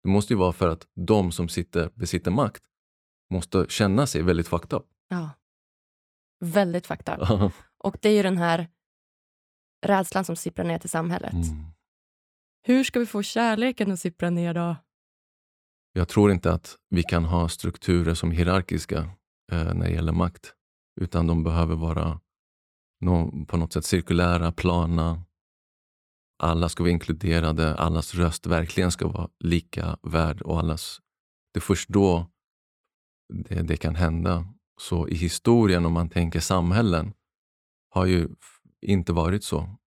Det måste ju vara för att de som sitter, besitter makt måste känna sig väldigt fucked up. Ja. Väldigt fucked up. och det är ju den här rädslan som sipprar ner till samhället. Mm. Hur ska vi få kärleken att sippra ner då? Jag tror inte att vi kan ha strukturer som är hierarkiska eh, när det gäller makt. Utan de behöver vara no på något sätt cirkulära, plana. Alla ska vara inkluderade, allas röst verkligen ska vara lika värd och allas... Det är först då det, det kan hända. Så i historien, om man tänker samhällen, har ju inte varit så.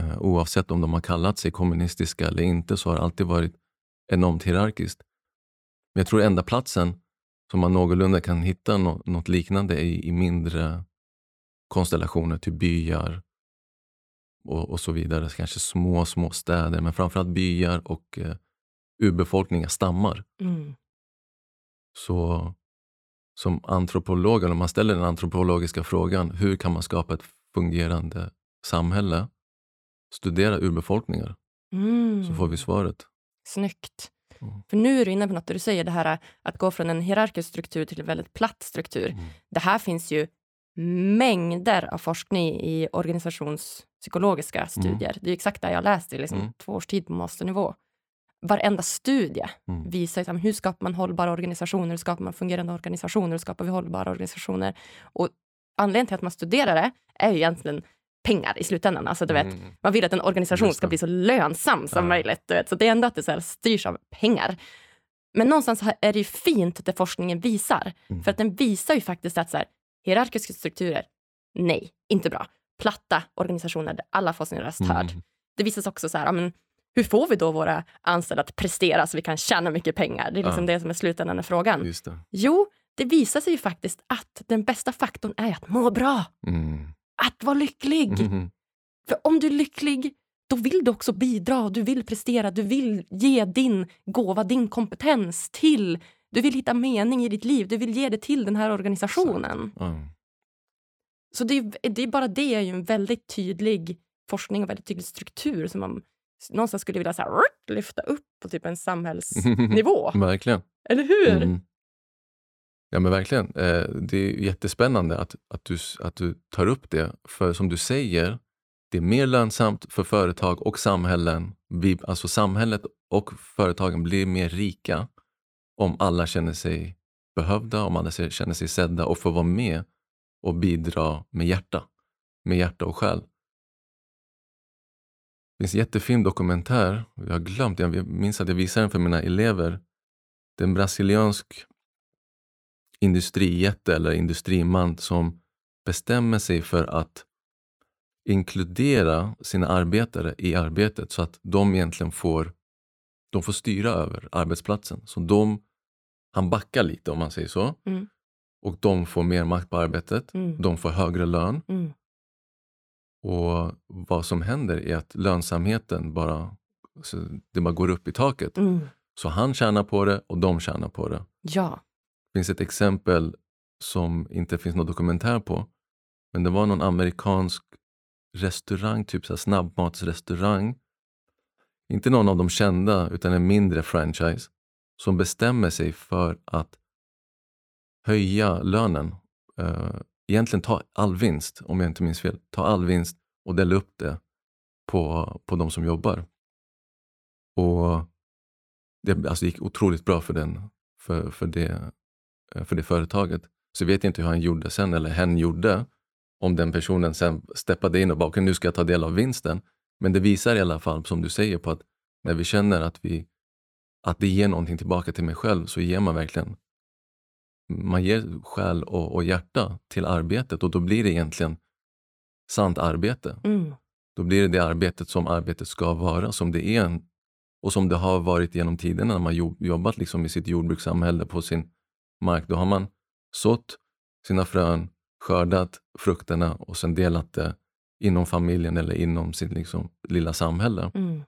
Eh, oavsett om de har kallat sig kommunistiska eller inte så har det alltid varit enormt hierarkiskt. Men jag tror enda platsen som man någorlunda kan hitta något, liknande är i, i mindre konstellationer, till byar och, och så vidare. Kanske små, små städer, men framförallt byar och eh, urbefolkningar, stammar. Mm. Så som antropolog, om man ställer den antropologiska frågan, hur kan man skapa ett fungerande samhälle? Studera urbefolkningar, Mm. så får vi svaret. Snyggt. Mm. För nu är du inne på något du säger, det här att gå från en hierarkisk struktur till en väldigt platt struktur. Mm. Det här finns ju mängder av forskning i organisationspsykologiska studier. Det är exakt det jag läst i liksom, Mm. två års tid på masternivå. Varenda studie Mm. visar liksom, hur skapar man hållbara organisationer, hur skapar man fungerande organisationer, hur skapar vi hållbara organisationer. Och anledningen till att man studerar det är ju egentligen pengar i slutändan. Alltså, du vet, Mm. man vill att en organisation ska bli så lönsam som Ja. möjligt. Du vet. Så det är ändå att det så här styrs av pengar. Men någonstans är det ju fint det forskningen visar. Mm. För att den visar ju faktiskt att så här, hierarkiska strukturer, nej, inte bra. Platta organisationer där alla får sin röst hörd. Mm. Det visas också så här, men, hur får vi då våra anställda att prestera så vi kan tjäna mycket pengar? Det är liksom Ja. det som är slutändan av frågan. Just det. Jo, det visar sig ju faktiskt att den bästa faktorn är att må bra. Mm. Att vara lycklig. Mhm. För om du är lycklig, då vill du också bidra, du vill prestera, du vill ge din gåva, din kompetens till... Du vill hitta mening i ditt liv, du vill ge det till den här organisationen. Ja. Så det är, det är bara det är ju en väldigt tydlig forskning och väldigt tydlig struktur som man någonstans skulle vilja så här, lyfta upp på typ en samhällsnivå. [LAUGHS] Verkligen. Eller hur? Mm. Ja men verkligen. Eh, det är jättespännande att, att, du, att du tar upp det. För som du säger, det är mer lönsamt för företag och samhällen. Vi, alltså samhället och företagen blir mer rika om alla känner sig behövda, om alla känner sig sedda och får vara med och bidra med hjärta. Med hjärta och själ. Det finns en jättefin dokumentär, jag har glömt, jag minns att jag visade den för mina elever. Det är en brasiliansk industrijätte eller industriman som bestämmer sig för att inkludera sina arbetare i arbetet så att de egentligen får, de får styra över arbetsplatsen. Så de, han backar lite om man säger så. Mm. Och de får mer makt på arbetet. Mm. De får högre lön. Mm. Och vad som händer är att lönsamheten bara, så det bara går upp i taket. Mm. Så han tjänar på det och de tjänar på det. Ja. Det finns ett exempel som inte finns någon dokumentär på. Men det var någon amerikansk restaurang, typ så snabbmatsrestaurang. Inte någon av de kända, utan en mindre franchise. Som bestämmer sig för att höja lönen. Eh, egentligen ta all vinst, om jag inte minns fel. Ta all vinst och dela upp det på, på de som jobbar. Och det, alltså, gick otroligt bra för, den, för, för, det, eh, för det företaget. Så vet jag inte hur han gjorde sen, eller hen gjorde. Om den personen sen steppade in och bara, okay, nu ska jag ta del av vinsten. Men det visar i alla fall, som du säger, på att när vi känner att, vi, att det ger någonting tillbaka till mig själv, så ger man verkligen man ger själ och, och hjärta till arbetet och då blir det egentligen sant arbete. Mm. Då blir det det arbetet som arbetet ska vara, som det är en, och som det har varit genom tiderna när man jo- jobbat liksom i sitt jordbrukssamhälle på sin mark. Då har man sått sina frön, skördat frukterna och sen delat det inom familjen eller inom sitt liksom, lilla samhälle. Mm.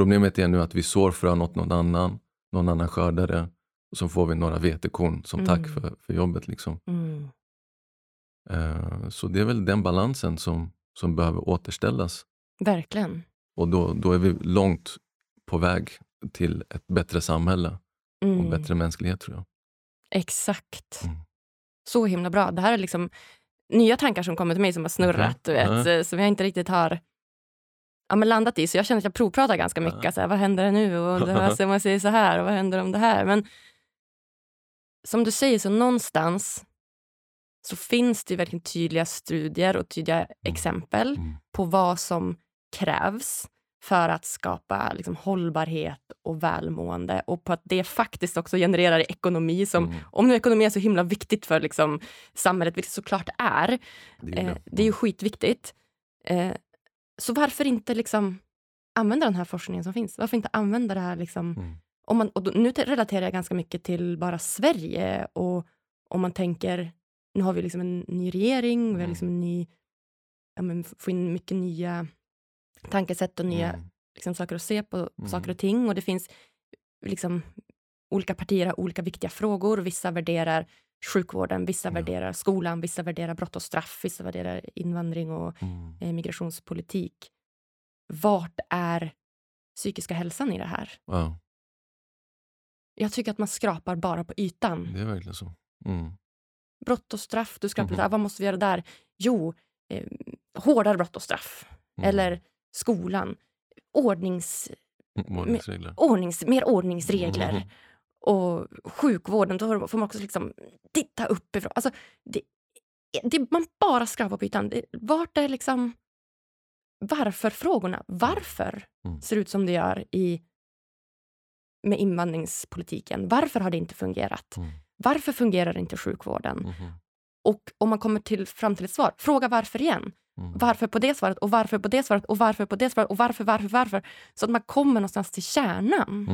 Problemet är nu att vi sår frön åt någon annan, någon annan skördar det och så får vi några vetekorn som tack Mm. för, för jobbet. Liksom. Mm. Eh, så det är väl den balansen som, som behöver återställas. Verkligen. Och då, då är vi långt på väg till ett bättre samhälle och Mm. bättre mänsklighet tror jag. Exakt. Mm. Så himla bra. Det här är liksom nya tankar som kommer till mig som har snurrat, Okej. du vet, eh, som jag inte riktigt har ja, men landat i. Så jag känner att jag provpratar ganska mycket. Ja. Så här, vad händer nu? Och det här, [LAUGHS] så man säger så här, och vad händer om det här? Men som du säger, så någonstans så finns det verkligen tydliga studier och tydliga exempel Mm. på vad som krävs för att skapa liksom, hållbarhet och välmående och på att det faktiskt också genererar ekonomi som Mm. om nu ekonomi är så himla viktigt för liksom, samhället, vilket såklart är, Det är eh, det är ju skitviktigt. Eh, så varför inte liksom använda den här forskningen som finns? Varför inte använda det här liksom, Mm. om man, och då, nu te- relaterar jag ganska mycket till bara Sverige och om man tänker nu har vi liksom en ny regering, vi har Mm. liksom en ny, ja, men, får in mycket nya tankesätt och nya Mm. liksom, saker att se på Mm. saker och ting. Och det finns liksom olika partier har olika viktiga frågor. Vissa värderar sjukvården, vissa Ja. värderar skolan, vissa värderar brott och straff, vissa värderar invandring och Mm. eh, migrationspolitik. Vart är psykiska hälsan i det här? Ja, Jag tycker att man skrapar bara på ytan. det är verkligen så. Mm. Brott och straff, du skrapar ah, vad måste vi göra där? Jo, eh, hårdare brott och straff. Mm. Eller skolan. Ordnings, Mm, Ordningsregler. ordnings, mer ordningsregler. Mm. Och sjukvården, då får man också liksom titta uppifrån. Alltså, det, det, man bara skrapar på ytan. Det, vart är liksom varför-frågorna? Varför Mm. ser det ut som det gör i, med invandringspolitiken? Varför har det inte fungerat? Mm. Varför fungerar inte sjukvården? Mhm. Och om man kommer till, fram till ett svar, fråga varför igen. Mm. Varför på det svaret och varför på det svaret och varför på det svaret och varför, varför, varför. Så att man kommer någonstans till kärnan.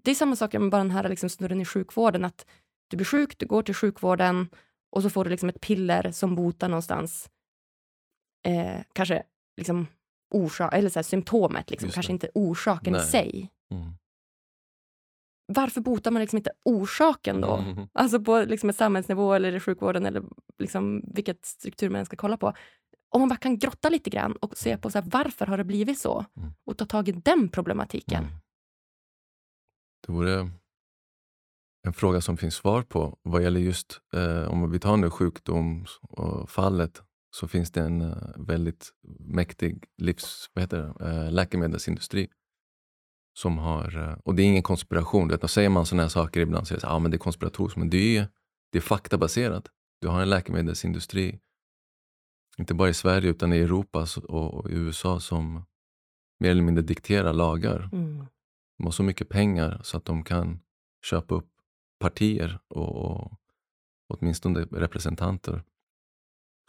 Mm. Det är samma sak med bara den här liksom snurren i sjukvården. Att du blir sjuk, du går till sjukvården och så får du liksom ett piller som botar någonstans. Eh, kanske liksom orsak, eller så här, symptomet, liksom. Kanske inte orsaken i Nej. sig. Mm. Varför botar man liksom inte orsaken då? Mhm. Alltså på liksom ett samhällsnivå eller i sjukvården eller liksom vilket struktur man ska kolla på. Om man bara kan grotta lite grann och se på så här, varför har det blivit så? Mm. Och ta tag i den problematiken. Det vore en fråga som finns svar på. Vad gäller just, eh, om vi tar nu sjukdomsfallet, så finns det en eh, väldigt mäktig livs, vad heter det, eh, läkemedelsindustri. Som har, eh, och det är ingen konspiration, vet, då säger man sådana här saker ibland, så är det så, ah, men det är konspiratoriskt, men det är, det är faktabaserat. Du har en läkemedelsindustri, inte bara i Sverige utan i Europa och, och i USA som mer eller mindre dikterar lagar. Mm. De har så mycket pengar så att de kan köpa upp partier och, och åtminstone representanter.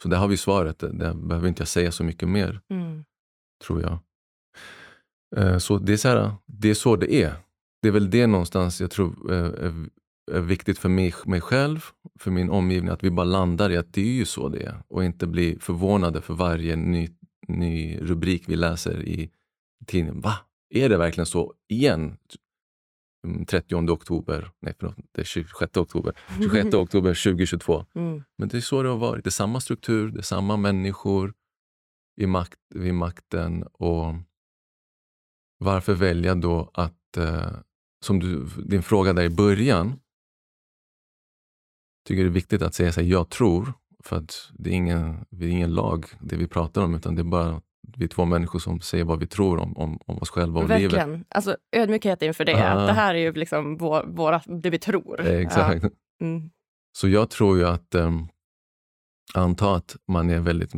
Så där har vi svaret. Det, det behöver inte jag säga så mycket mer, Mm. tror jag. Eh, Så det är, så här, det är så det är. Det är väl det någonstans jag tror eh, är, är viktigt för mig, mig själv, för min omgivning, att vi bara landar i att det är ju så det är och inte blir förvånade för varje ny, ny rubrik vi läser i tidningen. Va? Är det verkligen så igen? Mm, 30 oktober, nej förlåt, det är 26 oktober, 26 [LAUGHS] oktober 2022. Mm. Men det är så det har varit. Det är samma struktur, det är samma människor i makt, vid makten. Och varför välja då att, eh, som du, din fråga där i början, tycker det är viktigt att säga så här, jag tror, för att det är, ingen, det är ingen lag det vi pratar om, utan det är bara vi är två människor som säger vad vi tror om, om, om oss själva och livet. Verkligen. Alltså, ödmjukhet inför det. Att det här är ju liksom vår, våra, det vi tror. Eh, Exakt. Ja. Mm. Så jag tror ju att, um, anta att man är väldigt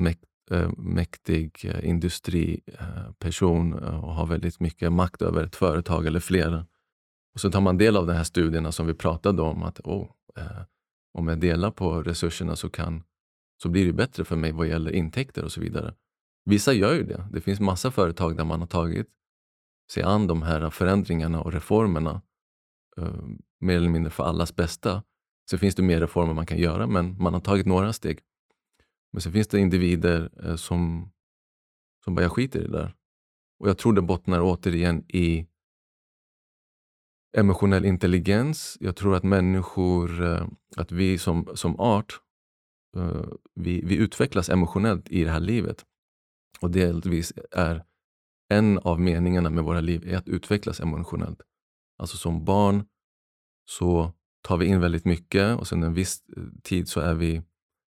eh, mäktig eh, industriperson och har väldigt mycket makt över ett företag eller flera. Och så tar man del av de här studierna som vi pratade om, att oh, eh, om jag delar på resurserna så, kan, så blir det bättre för mig vad gäller intäkter och så vidare. Vissa gör ju det. Det finns massa företag där man har tagit sig an de här förändringarna och reformerna eh, mer eller mindre för allas bästa. Sen finns det mer reformer man kan göra, men man har tagit några steg. Men sen finns det individer eh, som, som bara, jag skiter i det där. Och jag tror det bottnar återigen i emotionell intelligens. Jag tror att människor, eh, att vi som, som art, eh, vi, vi utvecklas emotionellt i det här livet. Och delvis är en av meningarna med våra liv är att utvecklas emotionellt. Alltså som barn så tar vi in väldigt mycket och sen en viss eh, tid så är vi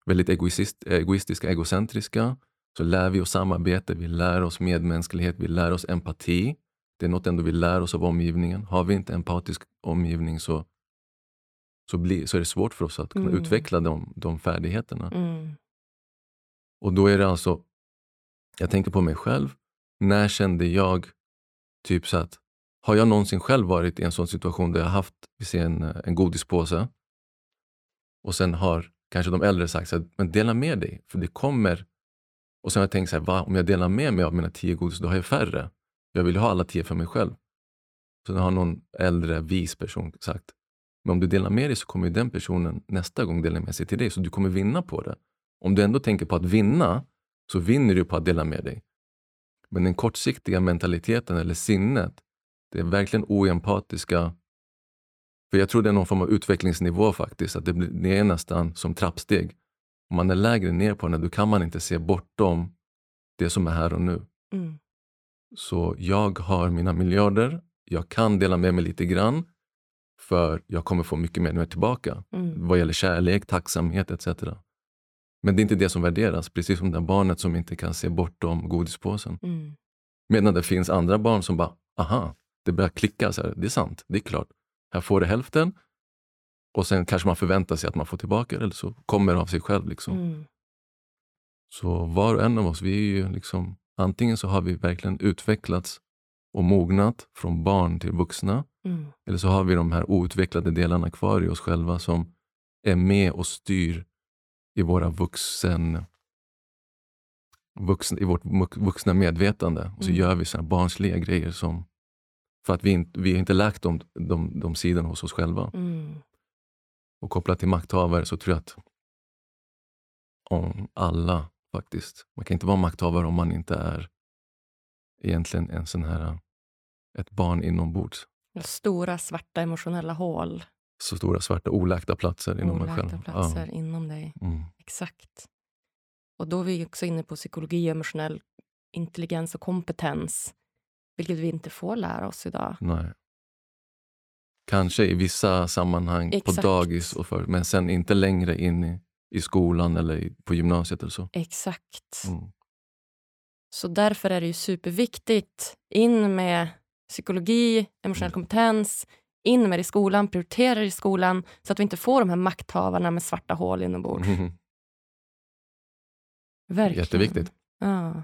väldigt egoist, egoistiska, egocentriska. Så lär vi oss samarbete, vi lär oss medmänsklighet, vi lär oss empati. Det är något ändå vi lär oss av omgivningen. Har vi inte empatisk omgivning så, så, blir, så är det svårt för oss att kunna Mm. utveckla de, de färdigheterna. Mm. Och då är det alltså, jag tänker på mig själv. När kände jag typ så att, har jag någonsin själv varit i en sån situation där jag haft, vi ser en, eh, en godispåse och sen har kanske de äldre sagt så här, men dela med dig, för det kommer. Och sen har jag tänkt så här, va, om jag delar med mig av mina tio godis, då har jag färre. Jag vill ha alla tio för mig själv. Så har någon äldre vis person sagt, Men om du delar med dig så kommer ju den personen nästa gång dela med sig till dig, så du kommer vinna på det. Om du ändå tänker på att vinna, så vinner du på att dela med dig. Men den kortsiktiga mentaliteten eller sinnet, det är verkligen oempatiska. För jag tror det är någon form av utvecklingsnivå faktiskt, att det, blir, det är nästan som trappsteg. Om man är lägre ner på den, då kan man inte se bortom det som är här och nu. Mm. Så jag har mina miljarder, jag kan dela med mig lite grann, för jag kommer få mycket mer tillbaka Mm. vad gäller kärlek, tacksamhet etc. Men det är inte det som värderas, precis som det där barnet som inte kan se bortom godispåsen. Mm. Medan det finns andra barn som bara, aha, det börjar klicka. Så här, det är sant, det är klart. Här får du hälften och sen kanske man förväntar sig att man får tillbaka det, eller så kommer det av sig själv. Liksom. Mm. Så var och en av oss, vi är ju liksom, antingen så har vi verkligen utvecklats och mognat från barn till vuxna, Mm. eller så har vi de här outvecklade delarna kvar i oss själva som är med och styr i våra vuxen, vuxen, i vårt vuxna medvetande. Och så Mm. gör vi såna barnsliga grejer som för att vi, vi har inte läkt de, de, de sidorna hos oss själva. Mm. Och kopplat till makthavare så tror jag att om alla faktiskt, man kan inte vara makthavare om man inte är egentligen en sån här, ett barn inombords. Stora svarta emotionella hål. Så stora svarta oläkta platser inom en själv. Oläkta platser inom dig. Ja. Mm. Exakt. Och då är vi också inne på psykologi, emotionell intelligens och kompetens. Vilket vi inte får lära oss idag. Nej. Kanske i vissa sammanhang Exakt. på dagis, och för, men sen inte längre in i, i skolan eller i, på gymnasiet eller så. Exakt. Mm. Så därför är det ju superviktigt. In med psykologi, emotionell Mm. kompetens. In med det i skolan, prioritera det i skolan så att vi inte får de här makthavarna med svarta hål inombords. [LAUGHS] Verkligen. Jätteviktigt. Ja.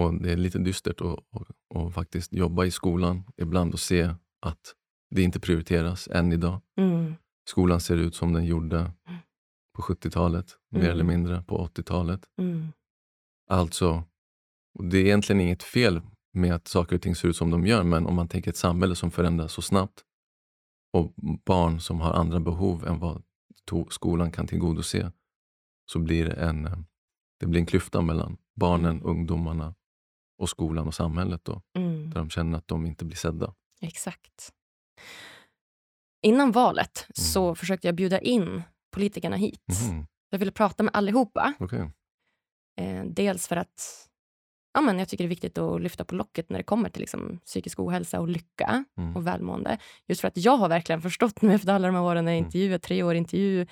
Och det är lite dystert att, att, att faktiskt jobba i skolan ibland och se att det inte prioriteras än idag. Mm. Skolan ser ut som den gjorde på 70-talet, mer Mm. eller mindre på 80-talet. Mm. Alltså, och det är egentligen inget fel med att saker och ting ser ut som de gör, men om man tänker ett samhälle som förändras så snabbt och barn som har andra behov än vad skolan kan tillgodose, så blir det en, eh, det blir en klyfta mellan barnen, ungdomarna och skolan och samhället då, Mm. där de känner att de inte blir sedda. Exakt. Innan valet Mm. så försökte jag bjuda in politikerna hit. Mhm, Jag ville prata med allihopa. okej. Eh, dels för att ja, men jag tycker det är viktigt att lyfta på locket när det kommer till liksom, psykisk ohälsa och lycka Mm. och välmående. Just för att jag har verkligen förstått nu efter alla de här åren när jag Mm. intervjuat, tre år intervju,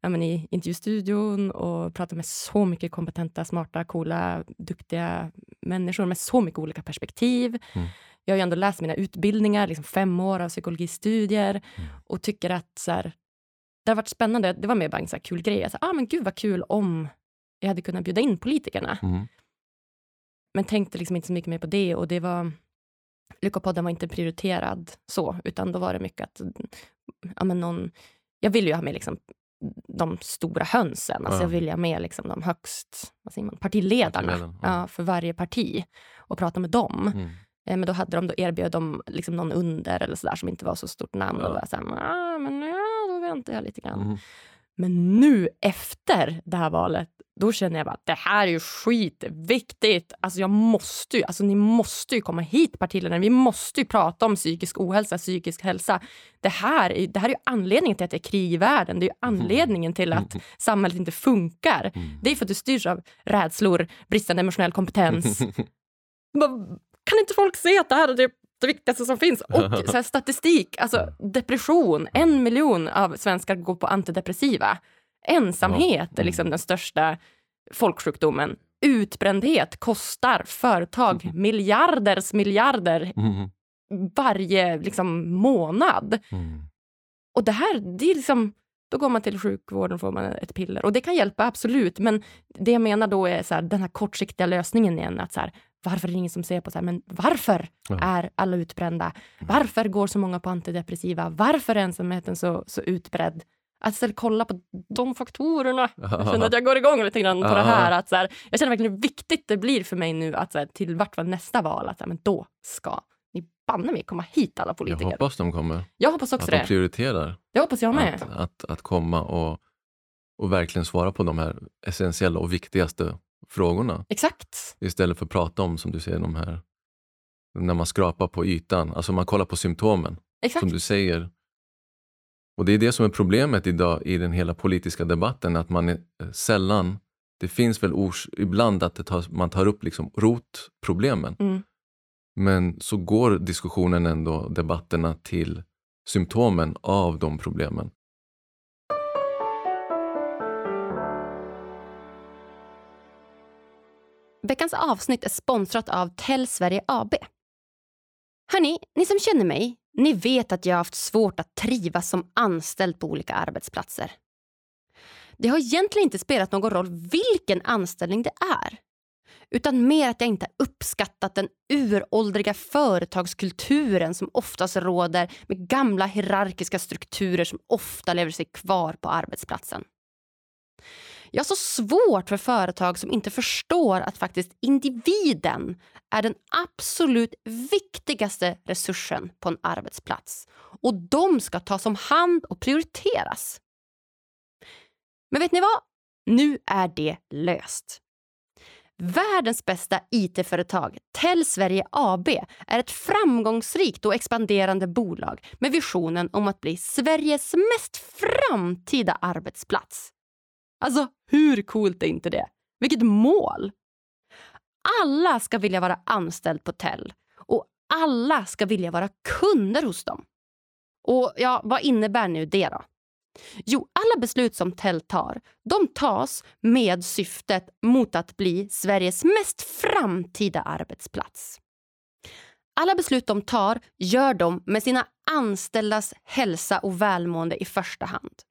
ja, men i intervjustudion och pratat med så mycket kompetenta, smarta, coola, duktiga människor med så mycket olika perspektiv. Mm. Jag har ju ändå läst mina utbildningar, liksom fem år av psykologistudier Mm. och tycker att så här, det har varit spännande. Det var mer bara en så kul grej. Alltså, ah, men gud vad kul om jag hade kunnat bjuda in politikerna. Mm. Men tänkte liksom inte så mycket mer på det och det var Lyckopodden var inte prioriterad så, utan då var det mycket att ja, men någon, jag vill ju ha med liksom de stora hönsen, alltså Ja. jag vill ju ha med liksom de högst, vad säger man, partiledarna ja. ja, för varje parti och prata med dem. Mm. Eh, Men då hade de då erbjöd de liksom någon under eller sådär som inte var så stort namn. Och då var jag så här, ah, men ja, då väntar jag lite grann. Mm. Men nu efter det här valet, då känner jag bara att det här är ju skitviktigt. Alltså jag måste ju, alltså ni måste ju komma hit partiledarna. Vi måste ju prata om psykisk ohälsa, psykisk hälsa. Det här, är, det här är ju anledningen till att det är krig i världen. Det är ju anledningen till att [LAUGHS] samhället inte funkar. Mm. Det är för att du styrs av rädslor, bristande emotionell kompetens. [LAUGHS] Kan inte folk se att det här är det, viktigaste som finns? Och [LAUGHS] så statistik, alltså depression. En miljon av svenskar går på antidepressiva. Ensamhet är liksom den största folksjukdomen. Utbrändhet kostar företag miljarders miljarder Mm. varje liksom, månad. Mm. Och det här, det är liksom... Då går man till sjukvården och får man ett piller. Och det kan hjälpa, absolut. Men det jag menar då är så här, den här kortsiktiga lösningen igen. Att så här, varför är det ingen som ser på så här, men varför Ja. är alla utbrända? Varför går så många på antidepressiva? Varför är ensamheten så, så utbredd? Att istället kolla på de faktorerna. Jag känner att jag går igång lite grann på det här. Att så här, jag känner verkligen hur viktigt det blir för mig nu att så här, till vart fall nästa val, att så här, men då ska ni banne mig komma hit alla politiker. Jag hoppas de kommer. Jag hoppas också att de det. prioriterar Jag hoppas jag med. att, att, att komma och, och verkligen svara på de här essentiella och viktigaste frågorna. Exakt. Istället för att prata om, som du säger, de här när man skrapar på ytan. Alltså man kollar på symptomen, Exakt. som du säger. Och det är det som är problemet idag i den hela politiska debatten, att man är eh, sällan, det finns väl ors, ibland att tar, man tar upp liksom rotproblemen. Mm. Men så går diskussionen ändå, debatterna till symptomen av de problemen. Veckans avsnitt är sponsrat av Tell Sverige AB. Hörni, ni som känner mig, ni vet att jag har haft svårt att trivas som anställd på olika arbetsplatser. Det har egentligen inte spelat någon roll vilken anställning det är. Utan mer att jag inte har uppskattat den uråldriga företagskulturen som oftast råder med gamla hierarkiska strukturer som ofta lever sig kvar på arbetsplatsen. Jag har så svårt för företag som inte förstår att faktiskt individen är den absolut viktigaste resursen på en arbetsplats. Och de ska tas om hand och prioriteras. Men vet ni vad? Nu är det löst. Världens bästa IT-företag, Tell Sverige AB, är ett framgångsrikt och expanderande bolag med visionen om att bli Sveriges mest framtida arbetsplats. Alltså, hur coolt är inte det? Vilket mål! Alla ska vilja vara anställd på Tell och alla ska vilja vara kunder hos dem. Och ja, vad innebär nu det då? Jo, alla beslut som Tell tar, de tas med syftet mot att bli Sveriges mest framtida arbetsplats. Alla beslut de tar gör de med sina anställdas hälsa och välmående i första hand.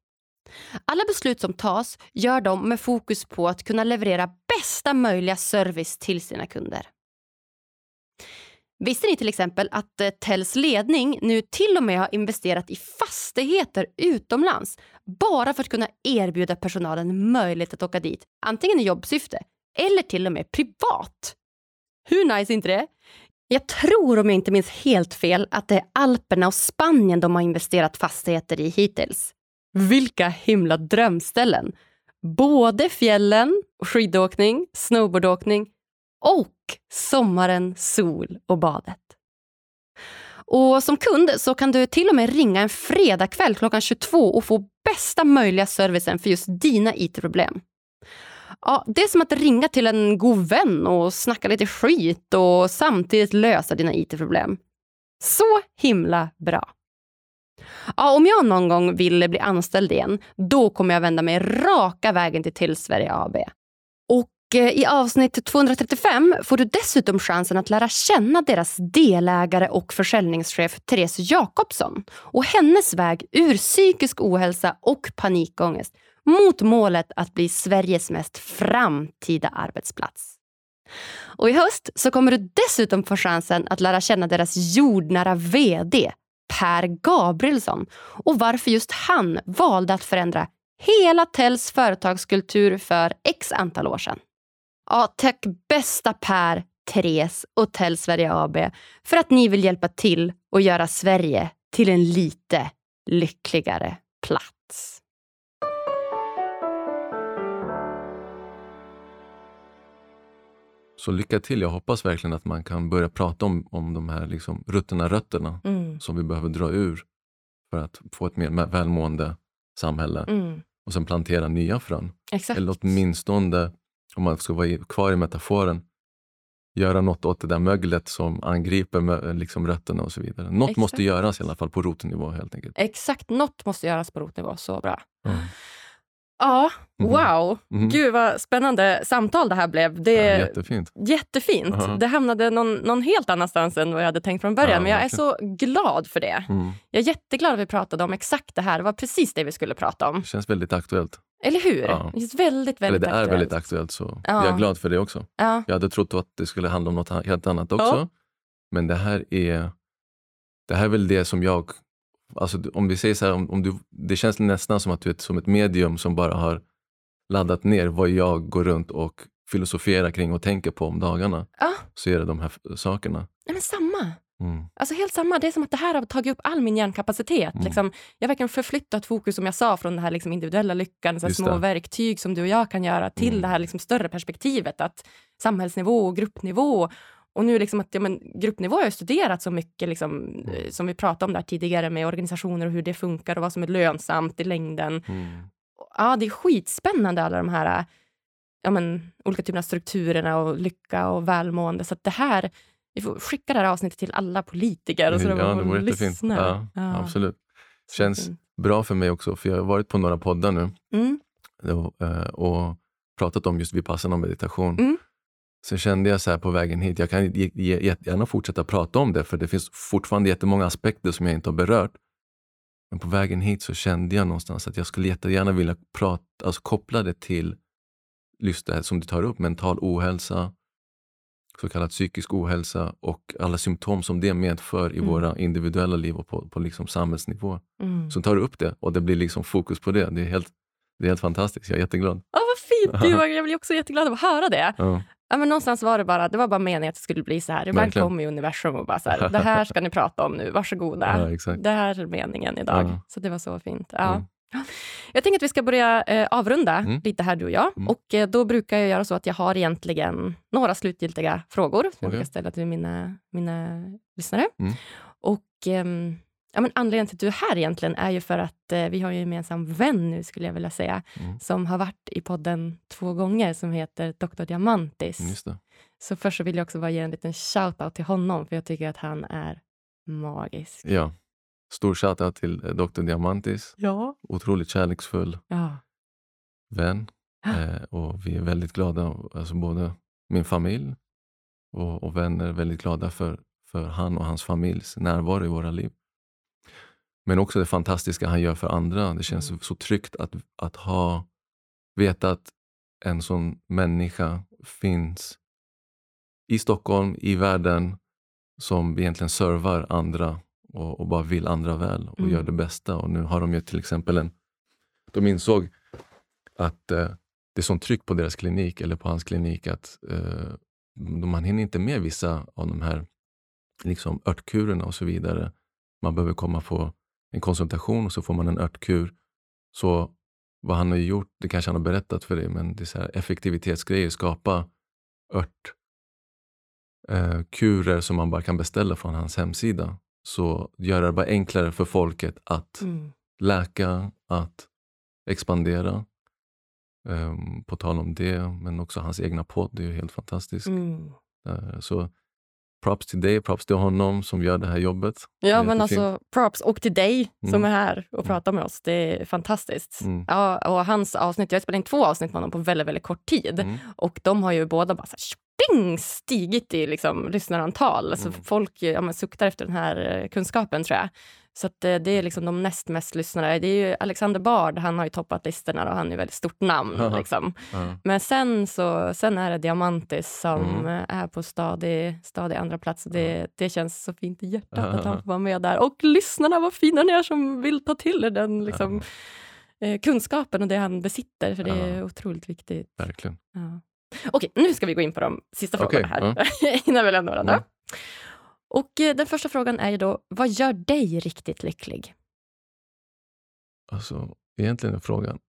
Alla beslut som tas gör de med fokus på att kunna leverera bästa möjliga service till sina kunder. Visste ni till exempel att eh, Tells ledning nu till och med har investerat i fastigheter utomlands bara för att kunna erbjuda personalen möjlighet att åka dit, antingen i jobbsyfte eller till och med privat? Hur nice är inte det? Jag tror, om jag inte minns helt fel, att det är Alperna och Spanien de har investerat fastigheter i hittills. Vilka himla drömställen! Både fjällen, skidåkning, snowboardåkning och sommaren, sol och badet. Och som kund så kan du till och med ringa en fredagkväll klockan 22 och få bästa möjliga servicen för just dina IT-problem. Ja, det är som att ringa till en god vän och snacka lite skit och samtidigt lösa dina IT-problem. Så himla bra. Ja, om jag någon gång vill bli anställd igen, då kommer jag vända mig raka vägen till Till Sverige AB. Och eh, i avsnitt 235 får du dessutom chansen att lära känna deras delägare och försäljningschef Therese Jakobsson och hennes väg ur psykisk ohälsa och panikångest mot målet att bli Sveriges mest framtida arbetsplats. Och i höst så kommer du dessutom få chansen att lära känna deras jordnära VD Per Gabrielsson och varför just han valde att förändra hela Tells företagskultur för x antal år sedan. Ja, tack bästa Per, Therese och Tell Sverige AB för att ni vill hjälpa till och göra Sverige till en lite lyckligare plats. Så lycka till. Jag hoppas verkligen att man kan börja prata om, om de här liksom ruttna rötterna Mm. Som vi behöver dra ur för att få ett mer välmående samhälle Mm. och sen plantera nya frön. Exakt. Eller åtminstone, om man ska vara kvar i metaforen, göra något åt det där möglet som angriper liksom rötterna och så vidare. Något Exakt. måste göras i alla fall på rotnivå helt enkelt. Exakt, något måste göras på rotnivå. Så bra. Mm. Ja, Mhm. wow. Mhm. Gud vad spännande samtal det här blev. Det Ja, är jättefint. jättefint. Ja. Det hamnade någon, någon helt annanstans än vad jag hade tänkt från början. Ja, men jag är så glad för det. Mm. Jag är jätteglad att vi pratade om exakt det här. Det var precis det vi skulle prata om. Det känns väldigt aktuellt. Eller hur? Ja. Det känns väldigt, Eller väldigt det är aktuellt. väldigt aktuellt. Så Ja. jag är glad för det också. Ja. Jag hade trott att det skulle handla om något helt annat också. Ja. Men det här är det här är väl det som jag, alltså om vi säger så här, om, om du, det känns nästan som att du är som ett medium som bara har laddat ner vad jag går runt och filosoferar kring och tänker på om dagarna. Ja. Så är det de här sakerna. Nej, men samma. Mm. Alltså helt samma, det är som att det här har tagit upp all min hjärnkapacitet. Mm. Liksom, jag har verkligen förflyttat fokus, som jag sa, från den här liksom individuella lyckan, så små det. verktyg som du och jag kan göra, till Mm. det här liksom större perspektivet, att samhällsnivå och gruppnivå. Och nu liksom att ja, men, gruppnivå har jag studerat så mycket, liksom, eh, som vi pratade om där tidigare, med organisationer och hur det funkar och vad som är lönsamt i längden. Mm. Ja, det är skitspännande alla de här eh, ja, men, olika typerna av strukturerna och lycka och välmående. Så att det här, vi får skicka det här avsnittet till alla politiker. Och så Ja, de det vore jättefint. lyssna. Ja, absolut. Känns fint. bra för mig också, för jag har varit på några poddar nu Mm, och, eh, och pratat om just vipassana meditation. Sen kände jag så här på vägen hit, jag kan jättegärna fortsätta prata om det, för det finns fortfarande jättemånga aspekter som jag inte har berört. Men på vägen hit så kände jag någonstans att jag skulle jättegärna vilja prata, alltså koppla det till just det här som du tar upp, mental ohälsa, så kallad psykisk ohälsa och alla symptom som det medför i Mm. våra individuella liv och på, på liksom samhällsnivå. mm. Så tar du upp det och det blir liksom fokus på det. Det är helt, det är helt fantastiskt. Jag är jätteglad. Ja, vad fint! [LAUGHS] Gud, jag blir också jätteglad av att höra det. Ja. Ja, men någonstans var det bara, det var bara meningen att det skulle bli så här. Ibland kommer universum och bara så här, det här ska ni prata om nu, varsågoda. Ja. Det här är meningen idag. Ja. Så det var så fint. Ja. Mm. [LAUGHS] Jag tänker att vi ska börja eh, avrunda Mm. lite här du och jag. Mm. Och eh, då brukar jag göra så att jag har egentligen några slutgiltiga frågor som jag Okej. brukar ställa till mina, mina lyssnare. Mm. Och ehm, ja, men anledningen till att du är här egentligen är ju för att eh, vi har ju en gemensam vän nu skulle jag vilja säga, Mm. som har varit i podden två gånger som heter Dr. Diamantis. Just det. Så först så vill jag också bara ge en liten shout-out till honom, för jag tycker att han är magisk. Ja. Stor shoutout till eh, Dr. Diamantis. Ja. Otroligt kärleksfull Ja. vän. [GASPS] Eh, och vi är väldigt glada, alltså både min familj och, och vänner är väldigt glada för, för han och hans familjs närvaro i våra liv. Men också det fantastiska han gör för andra. Det känns Mm. så tryggt att, att ha veta att en sån människa finns i Stockholm, i världen, som egentligen servar andra och, och bara vill andra väl och Mm. gör det bästa. Och nu har de ju till exempel en... De insåg att eh, det är sånt tryck på deras klinik, eller på hans klinik, att eh, man hinner inte med vissa av de här liksom, örtkurerna och så vidare. Man behöver komma på en konsultation och så får man en örtkur. Så vad han har gjort, det kanske han har berättat för dig, men det är så här effektivitetsgrejer, skapa ört eh, som man bara kan beställa från hans hemsida. Så göra det bara enklare för folket att Mm. läka, att expandera. Ehm, på tal om det, men också hans egna podd är ju helt fantastisk. Mm. Eh, så props till dig, props till honom som gör det här jobbet. Ja, men alltså props. Och till dig som Mm. är här och Mm. pratar med oss. Det är fantastiskt. Mm. Ja, och hans avsnitt, jag spelat in två avsnitt med honom på väldigt, väldigt kort tid. Mm. Och de har ju båda bara så här, stigit i liksom, lyssnarantal. Alltså, Mm. Folk ja, men, suktar efter den här eh, kunskapen, tror jag. Så att, eh, det är liksom de näst mest lyssnare. Det är ju Alexander Bard, han har ju toppat listorna och han är ett väldigt stort namn. Liksom. Men sen, så, sen är det Diamantis som Mm. är på stadig, stadig andra plats. Det, det känns så fint i hjärtat att han får vara med där. Och lyssnarna, vad fina ni är som vill ta till er den liksom, eh, kunskapen och det han besitter. För det är otroligt viktigt. Verkligen. Ja. Okej, nu ska vi gå in på de sista frågorna här [LAUGHS] innan vi lämnar varandra. Och eh, den första frågan är ju då, vad gör dig riktigt lycklig? Alltså, egentligen är frågan,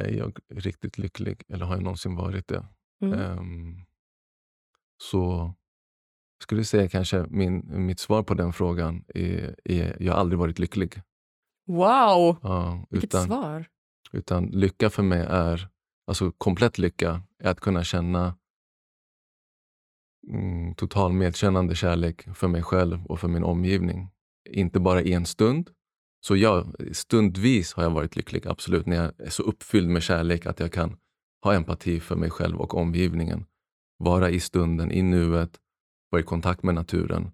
är jag riktigt lycklig eller har jag någonsin varit det? Mm. Ehm, så skulle jag säga kanske min, mitt svar på den frågan är, är jag har aldrig varit lycklig. Wow, Ja, vilket utan, svar! utan lycka för mig är, alltså komplett lycka, är att kunna känna mm, total medkännande kärlek för mig själv och för min omgivning. Inte bara i en stund. Så ja, stundvis har jag varit lycklig, absolut, när jag är så uppfylld med kärlek att jag kan ha empati för mig själv och omgivningen. Vara i stunden, i nuet, vara i kontakt med naturen.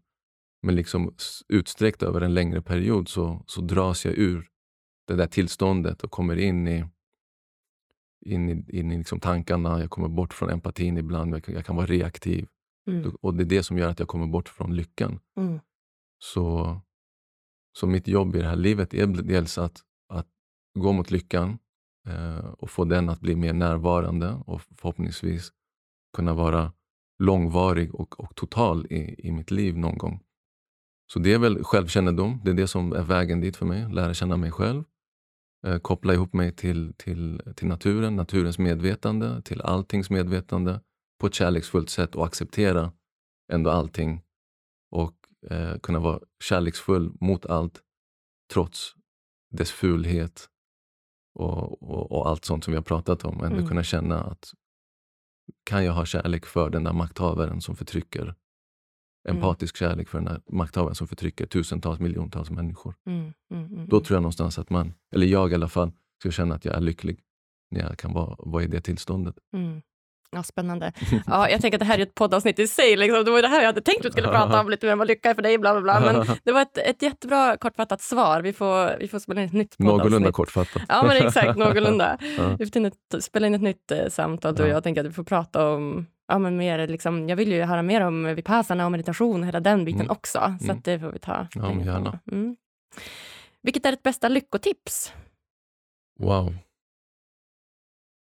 Men liksom utsträckt över en längre period så, så dras jag ur det där tillståndet och kommer in i, in i, in i liksom tankarna. Jag kommer bort från empatin ibland. Jag kan, jag kan vara reaktiv. Mm. Och det är det som gör att jag kommer bort från lyckan. Mm. Så, så mitt jobb i det här livet är dels att, att gå mot lyckan eh, och få den att bli mer närvarande och förhoppningsvis kunna vara långvarig och, och total i, i mitt liv någon gång. Så det är väl självkännedom, det är det som är vägen dit för mig. Lära känna mig själv. Eh, koppla ihop mig till, till, till naturen, naturens medvetande, till alltings medvetande på ett kärleksfullt sätt och acceptera ändå allting. Och eh, kunna vara kärleksfull mot allt trots dess fulhet och, och, och, allt sånt som vi har pratat om. Ändå mm. kunna känna att kan jag ha kärlek för den där makthavaren som förtrycker Mm. empatisk mm. kärlek för den här makthavaren som förtrycker tusentals, miljontals människor. Mm, mm, mm, Då tror jag någonstans att man, eller jag i alla fall, ska känna att jag är lycklig när jag kan vara, vara i det tillståndet. Ja, spännande. [LAUGHS] Ja, jag tänker att det här är ett poddavsnitt i sig. Liksom. Det var det här jag hade tänkt att vi skulle prata om, lite mer vad lycka är för dig, bla bla bla. Men [LAUGHS] det var ett, ett jättebra kortfattat svar. Vi får, vi får spela in ett nytt poddavsnitt. Någorlunda kortfattat. Ja, men exakt, någorlunda. [LAUGHS] ja. Vi får spela in ett nytt eh, samtal, du och jag. tänker att vi får prata om ja, men mer liksom, jag vill ju höra mer om vipassana och meditation, hela den biten mm. också. Så mm. det får vi ta. Ja, gärna. Mm. Vilket är ditt bästa lyckotips? Wow.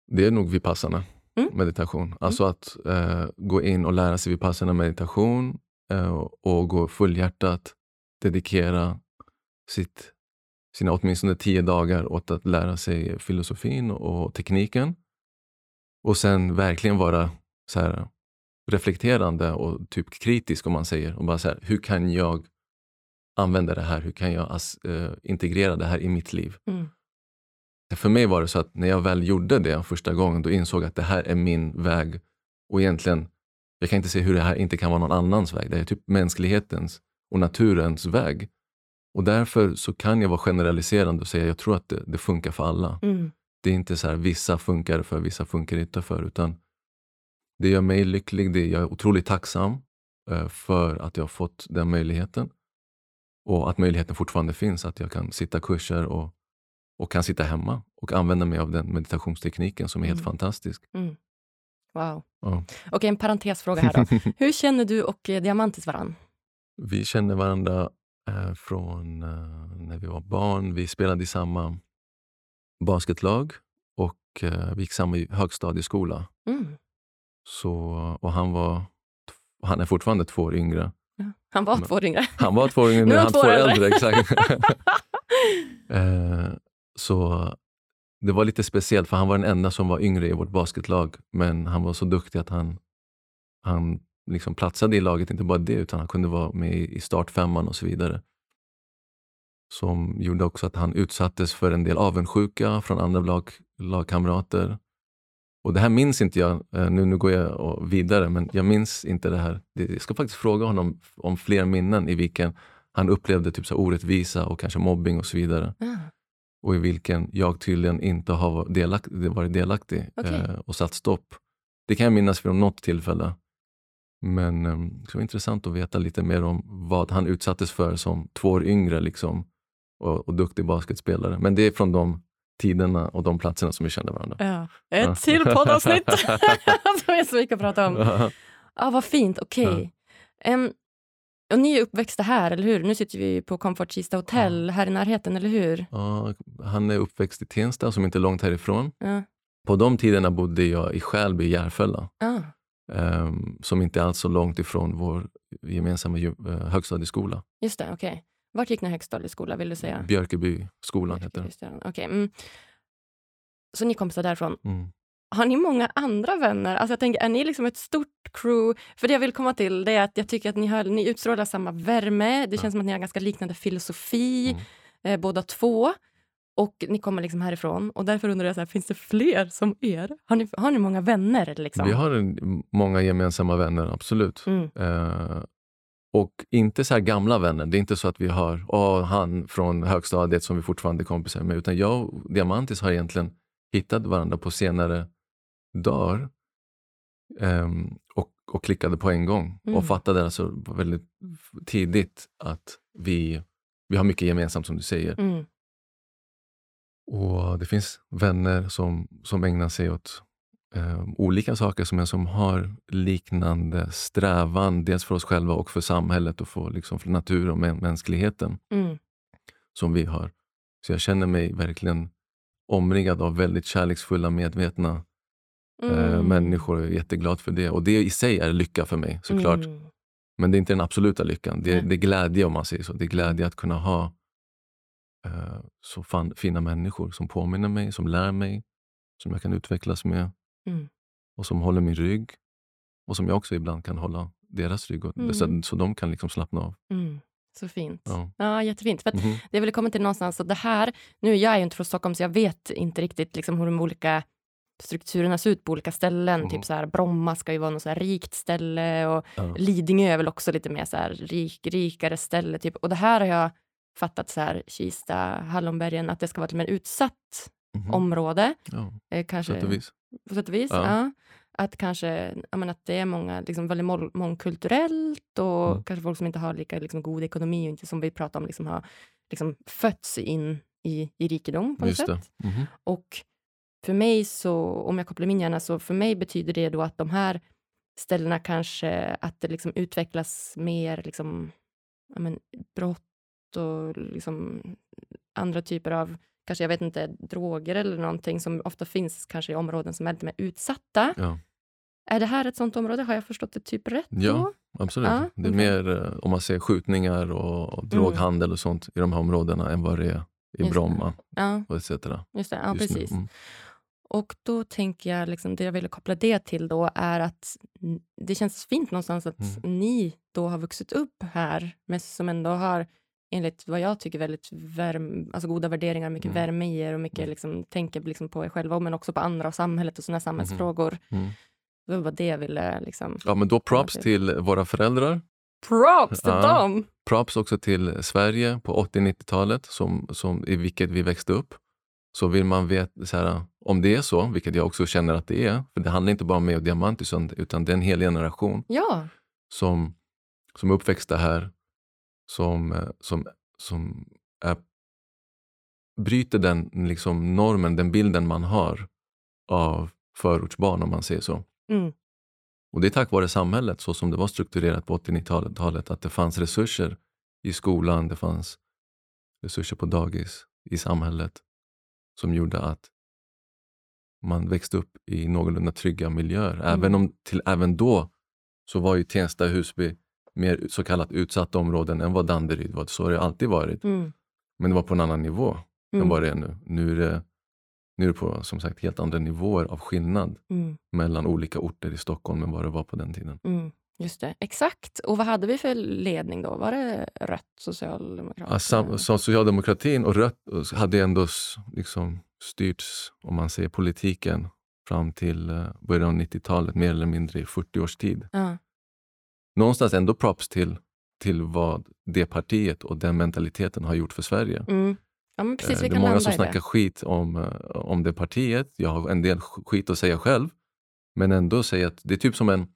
Det är nog vipassana mm. meditation. Alltså att eh, gå in och lära sig vipassana meditation eh, och gå fullhjärtat dedikera sitt, sina åtminstone tio dagar åt att lära sig filosofin och tekniken. Och sen verkligen vara så här, reflekterande och typ kritisk om man säger. Och bara så här, hur kan jag använda det här? Hur kan jag as, äh, integrera det här i mitt liv? Mm. För mig var det så att när jag väl gjorde det första gången, då insåg jag att det här är min väg. Och egentligen, jag kan inte se hur det här inte kan vara någon annans väg. Det är typ mänsklighetens och naturens väg. Och därför så kan jag vara generaliserande och säga jag tror att det, det funkar för alla. Mm. Det är inte så här, vissa funkar för, vissa funkar inte för. Utan det gör mig lycklig. Det, jag är otroligt tacksam eh, för att jag har fått den möjligheten. Och att möjligheten fortfarande finns, att jag kan sitta kurser och, och kan sitta hemma och använda mig av den meditationstekniken som är helt mm. fantastisk. Mm. Wow. Ja. Okej, en parentesfråga här då. [LAUGHS] Hur känner du och eh, Diamantis varandra? Vi känner varandra eh, från eh, när vi var barn. Vi spelade i samma basketlag och eh, vi gick samma högstadieskola. Mm. Så, och han, var, han är fortfarande två år yngre. Ja, han var två år yngre. Han var två år yngre, nu är han två år äldre. exakt. [LAUGHS] så det var lite speciellt, för han var den enda som var yngre i vårt basketlag. Men han var så duktig att han, han liksom platsade i laget, inte bara det, utan han kunde vara med i startfemman och så vidare. Som gjorde också att han utsattes för en del avundsjuka från andra lag, lagkamrater. Och det här minns inte jag, eh, nu, nu går jag vidare, men jag minns inte det här. Jag ska faktiskt fråga honom om fler minnen i vilken han upplevde typ så orättvisa och kanske mobbing och så vidare. Mm. Och i vilken jag tydligen inte har delakt, varit delaktig okay. eh, och satt stopp. Det kan jag minnas från något tillfälle. Men eh, det vara intressant att veta lite mer om vad han utsattes för som två år yngre liksom, och, och duktig basketspelare. Men det är från de tiderna och de platserna som vi kände varandra. Ja. Ett ja. till poddavsnitt [LAUGHS] [LAUGHS] som är så mycket att prata om. Ja, ah, vad fint, okej. Okay. Ja. Um, och ni är uppväxta här, eller hur? Nu sitter vi på Comfort Kista hotell ja. här i närheten, eller hur? Ja, han är uppväxt i Tensta, som inte är långt härifrån. Ja. På de tiderna bodde jag i Skälby, i Järfälla. Ja. Um, som inte är alls så långt ifrån vår gemensamma uh, högstadieskola. Just det, okej. Okay. Vart gick ni högstadieskola vill du säga? Björkebyskolan heter den. Okay. Mm. Så ni kompisar därifrån. Mm. Har ni många andra vänner? Alltså jag tänker, är ni liksom ett stort crew? För det jag vill komma till det är att jag tycker att ni, har, ni utstrålar samma värme. Det känns som att ni har ganska liknande filosofi, mm. eh, båda två. Och ni kommer liksom härifrån. Och därför undrar jag, så här, finns det fler som er? Har ni, har ni många vänner? Liksom? Vi har en, många gemensamma vänner, absolut. Mm. Eh, och inte så gamla vänner. Det är inte så att vi har oh, han från högstadiet som vi fortfarande är kompisar med. Utan jag och Diamantis har egentligen hittat varandra på senare dagar. Um, och, och klickade på en gång. Mm. Och fattade alltså väldigt tidigt att vi, vi har mycket gemensamt som du säger. Mm. Och Det finns vänner som, som ägnar sig åt eh, olika saker som, är, som har liknande strävan, dels för oss själva och för samhället och för, liksom, för natur och mänskligheten mm. som vi har. Så jag känner mig verkligen omringad av väldigt kärleksfulla, medvetna mm. eh, människor. Jag är jätteglad för det. Och det i sig är lycka för mig såklart. Mm. Men det är inte den absoluta lyckan. Det det är glädje om man säger så. Det är glädje att kunna ha eh, så fan, fina människor som påminner mig, som lär mig, som jag kan utvecklas med Mm. och som håller min rygg. Och som jag också ibland kan hålla deras rygg, Mm. så, så de kan liksom slappna av. Mm. Så fint. Ja. Ja, jättefint. För Mhm. det vill komma till någonstans att det här, nu jag är ju inte från Stockholm så jag vet inte riktigt liksom hur de olika strukturerna ser ut på olika ställen. Mhm. Typ så här, Bromma ska ju vara något så här rikt ställe och Ja. Lidingö är väl också lite mer så här rik, rikare ställe. Typ. Och det här har jag fattat så här, Kista, Hallonbergen, att det ska vara ett mer utsatt Mhm. område. Ja, Eh, kanske, sätt och vis. På sätt och vis, Ja. ja. Att kanske ja, men att det är många, liksom, väldigt mång- mångkulturellt och Mm. kanske folk som inte har lika liksom, god ekonomi och inte som vi pratar om liksom, har liksom, fötts in i, i rikedom på något Just sätt. Mhm. Och för mig, så, om jag kopplar min hjärna, så för mig betyder det då att de här ställena kanske, att det liksom utvecklas mer liksom, ja, men, brott och liksom andra typer av, kanske jag vet inte, droger eller någonting som ofta finns kanske i områden som är lite mer utsatta. Ja, Är det här ett sånt område? Har jag förstått det typ rätt? Ja. då? absolut. Ja, Det är mer eh, om man ser skjutningar och, och droghandel och sånt i de här områdena än vad det är i Mm. Bromma Ja, och etc. just det. Ja, just precis. Mm. Och då tänker jag, liksom, det jag ville koppla det till då är att det känns fint någonstans att Mm. ni då har vuxit upp här, men som ändå har enligt vad jag tycker väldigt värm, alltså goda värderingar, mycket Mm. värme i er och mycket Mm. liksom, tänker liksom på er själva men också på andra och samhället och sådana samhällsfrågor. Mm. Det var det jag ville liksom... Ja, men då props till. till våra föräldrar. Props till Ja. dem! Props också till Sverige på 80-90-talet, som, som, i vilket vi växte upp. Så vill man veta, så här, om det är så, vilket jag också känner att det är, för det handlar inte bara om mig och Diamantis, utan- det är en hel generation Ja, som, som är uppväxta här, som, eh, som, som är, bryter den liksom, normen, den bilden man har av förortsbarn, om man säger så. mm. Och det är tack vare samhället, så som det var strukturerat på 80-90-talet, att det fanns resurser i skolan, det fanns resurser på dagis, i samhället, som gjorde att man växte upp i någorlunda trygga miljöer. Även, Mm. om, till, även då så var ju Tensta och Husby mer så kallat utsatta områden än vad Danderyd var. Så har det alltid varit. Mm. Men det var på en annan nivå än Mm. vad det är nu. Nu är det, nu är det på som sagt helt andra nivåer av skillnad Mm. mellan olika orter i Stockholm än vad det var på den tiden. Just det, exakt. Och vad hade vi för ledning då? Var det rött socialdemokrat? Ja, sam, socialdemokratin och Rött hade ändå liksom styrts, om man säger politiken, fram till eh, början av 90-talet, mer eller mindre i 40 års tid. Ja. Någonstans ändå props till, till vad det partiet och den mentaliteten har gjort för Sverige. Mm. ja, precis. Eh, det är många som snackar det. skit om, eh, om det partiet. Jag har en del sk- skit att säga själv. Men ändå säga att det är typ som en,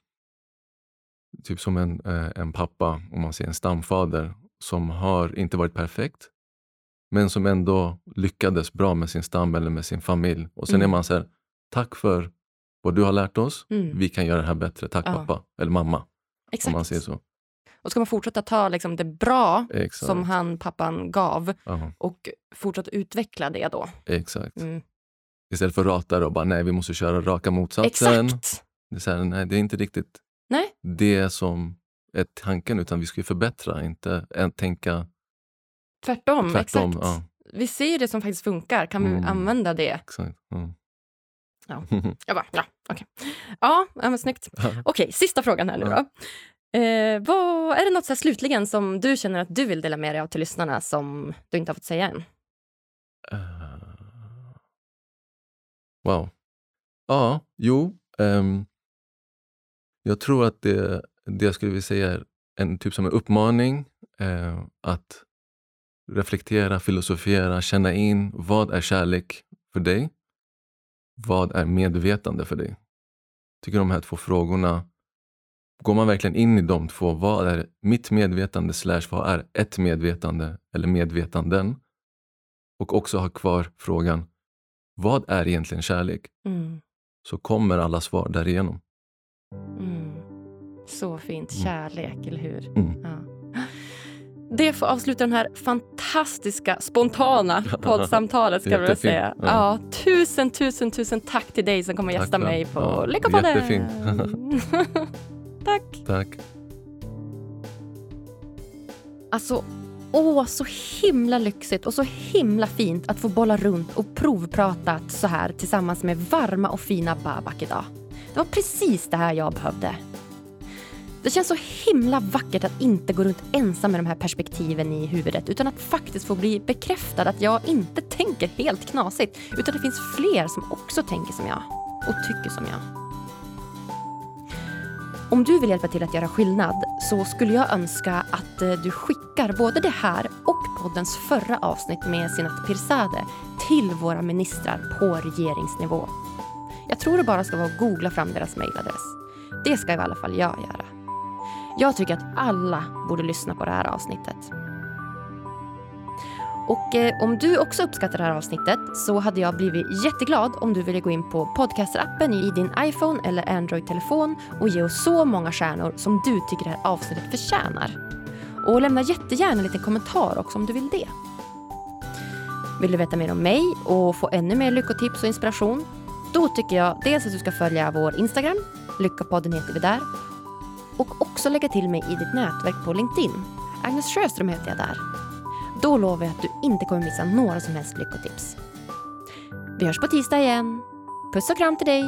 typ som en, eh, en pappa, om man säger en stamfader, som har inte varit perfekt. Men som ändå lyckades bra med sin stam eller med sin familj. Och sen Mm. är man så här, tack för vad du har lärt oss. Mm. Vi kan göra det här bättre. Tack Ja. pappa. Eller mamma, om man Exakt. säger så. Och ska man fortsätta ta liksom det bra Exakt. som han, pappan, gav Ja, och fortsätta utveckla det då. exakt. Mm. Istället för att rata och bara, nej vi måste köra raka motsatsen. Exakt! Det är, här, nej, det är inte riktigt Nej. det som är tanken, utan vi ska ju förbättra, inte än tänka Tvärtom. tvärtom. Exakt. Ja, Vi ser det som faktiskt funkar. Kan Mm. vi använda det? exakt. Ja. Ja. [LAUGHS] Jag bara, ja, okej. Ja, ja, men snyggt. Okej, sista frågan här nu då. Eh, vad, är det något så slutligen som du känner att du vill dela med dig av till lyssnarna som du inte har fått säga än? Eh, wow. Ja, jo. ehm, jag tror att det, det jag skulle vilja säga är en typ som en uppmaning eh, att reflektera, filosofera, känna in vad är kärlek för dig? Vad är medvetande för dig? Jag tycker de här två frågorna, går man verkligen in i de två, vad är mitt medvetande slash vad är ett medvetande eller medvetanden? Och också ha kvar frågan, vad är egentligen kärlek? Mm. Så kommer alla svar därigenom. Mm. Så fint. Mm. Kärlek, eller hur? Mm. Ja. Det får avsluta den här fantastiska, spontana [LAUGHS] poddsamtalet. Ska jag säga. Ja. Ja. tusen, tusen, tusen tack till dig som kommer Tack gästa mig på Ja, Lyckopodden. jättefint. [LAUGHS] [LAUGHS] tack. Tack. Alltså, åh, så himla lyxigt och så himla fint att få bolla runt och provprata så här tillsammans med varma och fina Babak idag. Det var precis det här jag behövde. Det känns så himla vackert att inte gå runt ensam med de här perspektiven i huvudet utan att faktiskt få bli bekräftad att jag inte tänker helt knasigt utan det finns fler som också tänker som jag och tycker som jag. Om du vill hjälpa till att göra skillnad så skulle jag önska att eh, du skickar både det här och poddens förra avsnitt med Sinat Pirzadeh till våra ministrar på regeringsnivå. Jag tror det bara ska vara att googla fram deras mejladress. Det ska i alla fall jag göra. Jag tycker att alla borde lyssna på det här avsnittet. Och eh, om du också uppskattar det här avsnittet så hade jag blivit jätteglad om du ville gå in på podcasterappen i din iPhone eller Android-telefon och ge oss så många stjärnor som du tycker det här avsnittet förtjänar. Och lämna jättegärna en liten kommentar också om du vill det. Vill du veta mer om mig och få ännu mer lyckotips och inspiration? Då tycker jag dels att du ska följa vår Instagram, Lyckopodden heter vi där, och också lägga till mig i ditt nätverk på LinkedIn. Agnes Sjöström heter jag där. Då lovar jag att du inte kommer missa några som helst lyckotips. Vi hörs på tisdag igen. Puss och kram till dig!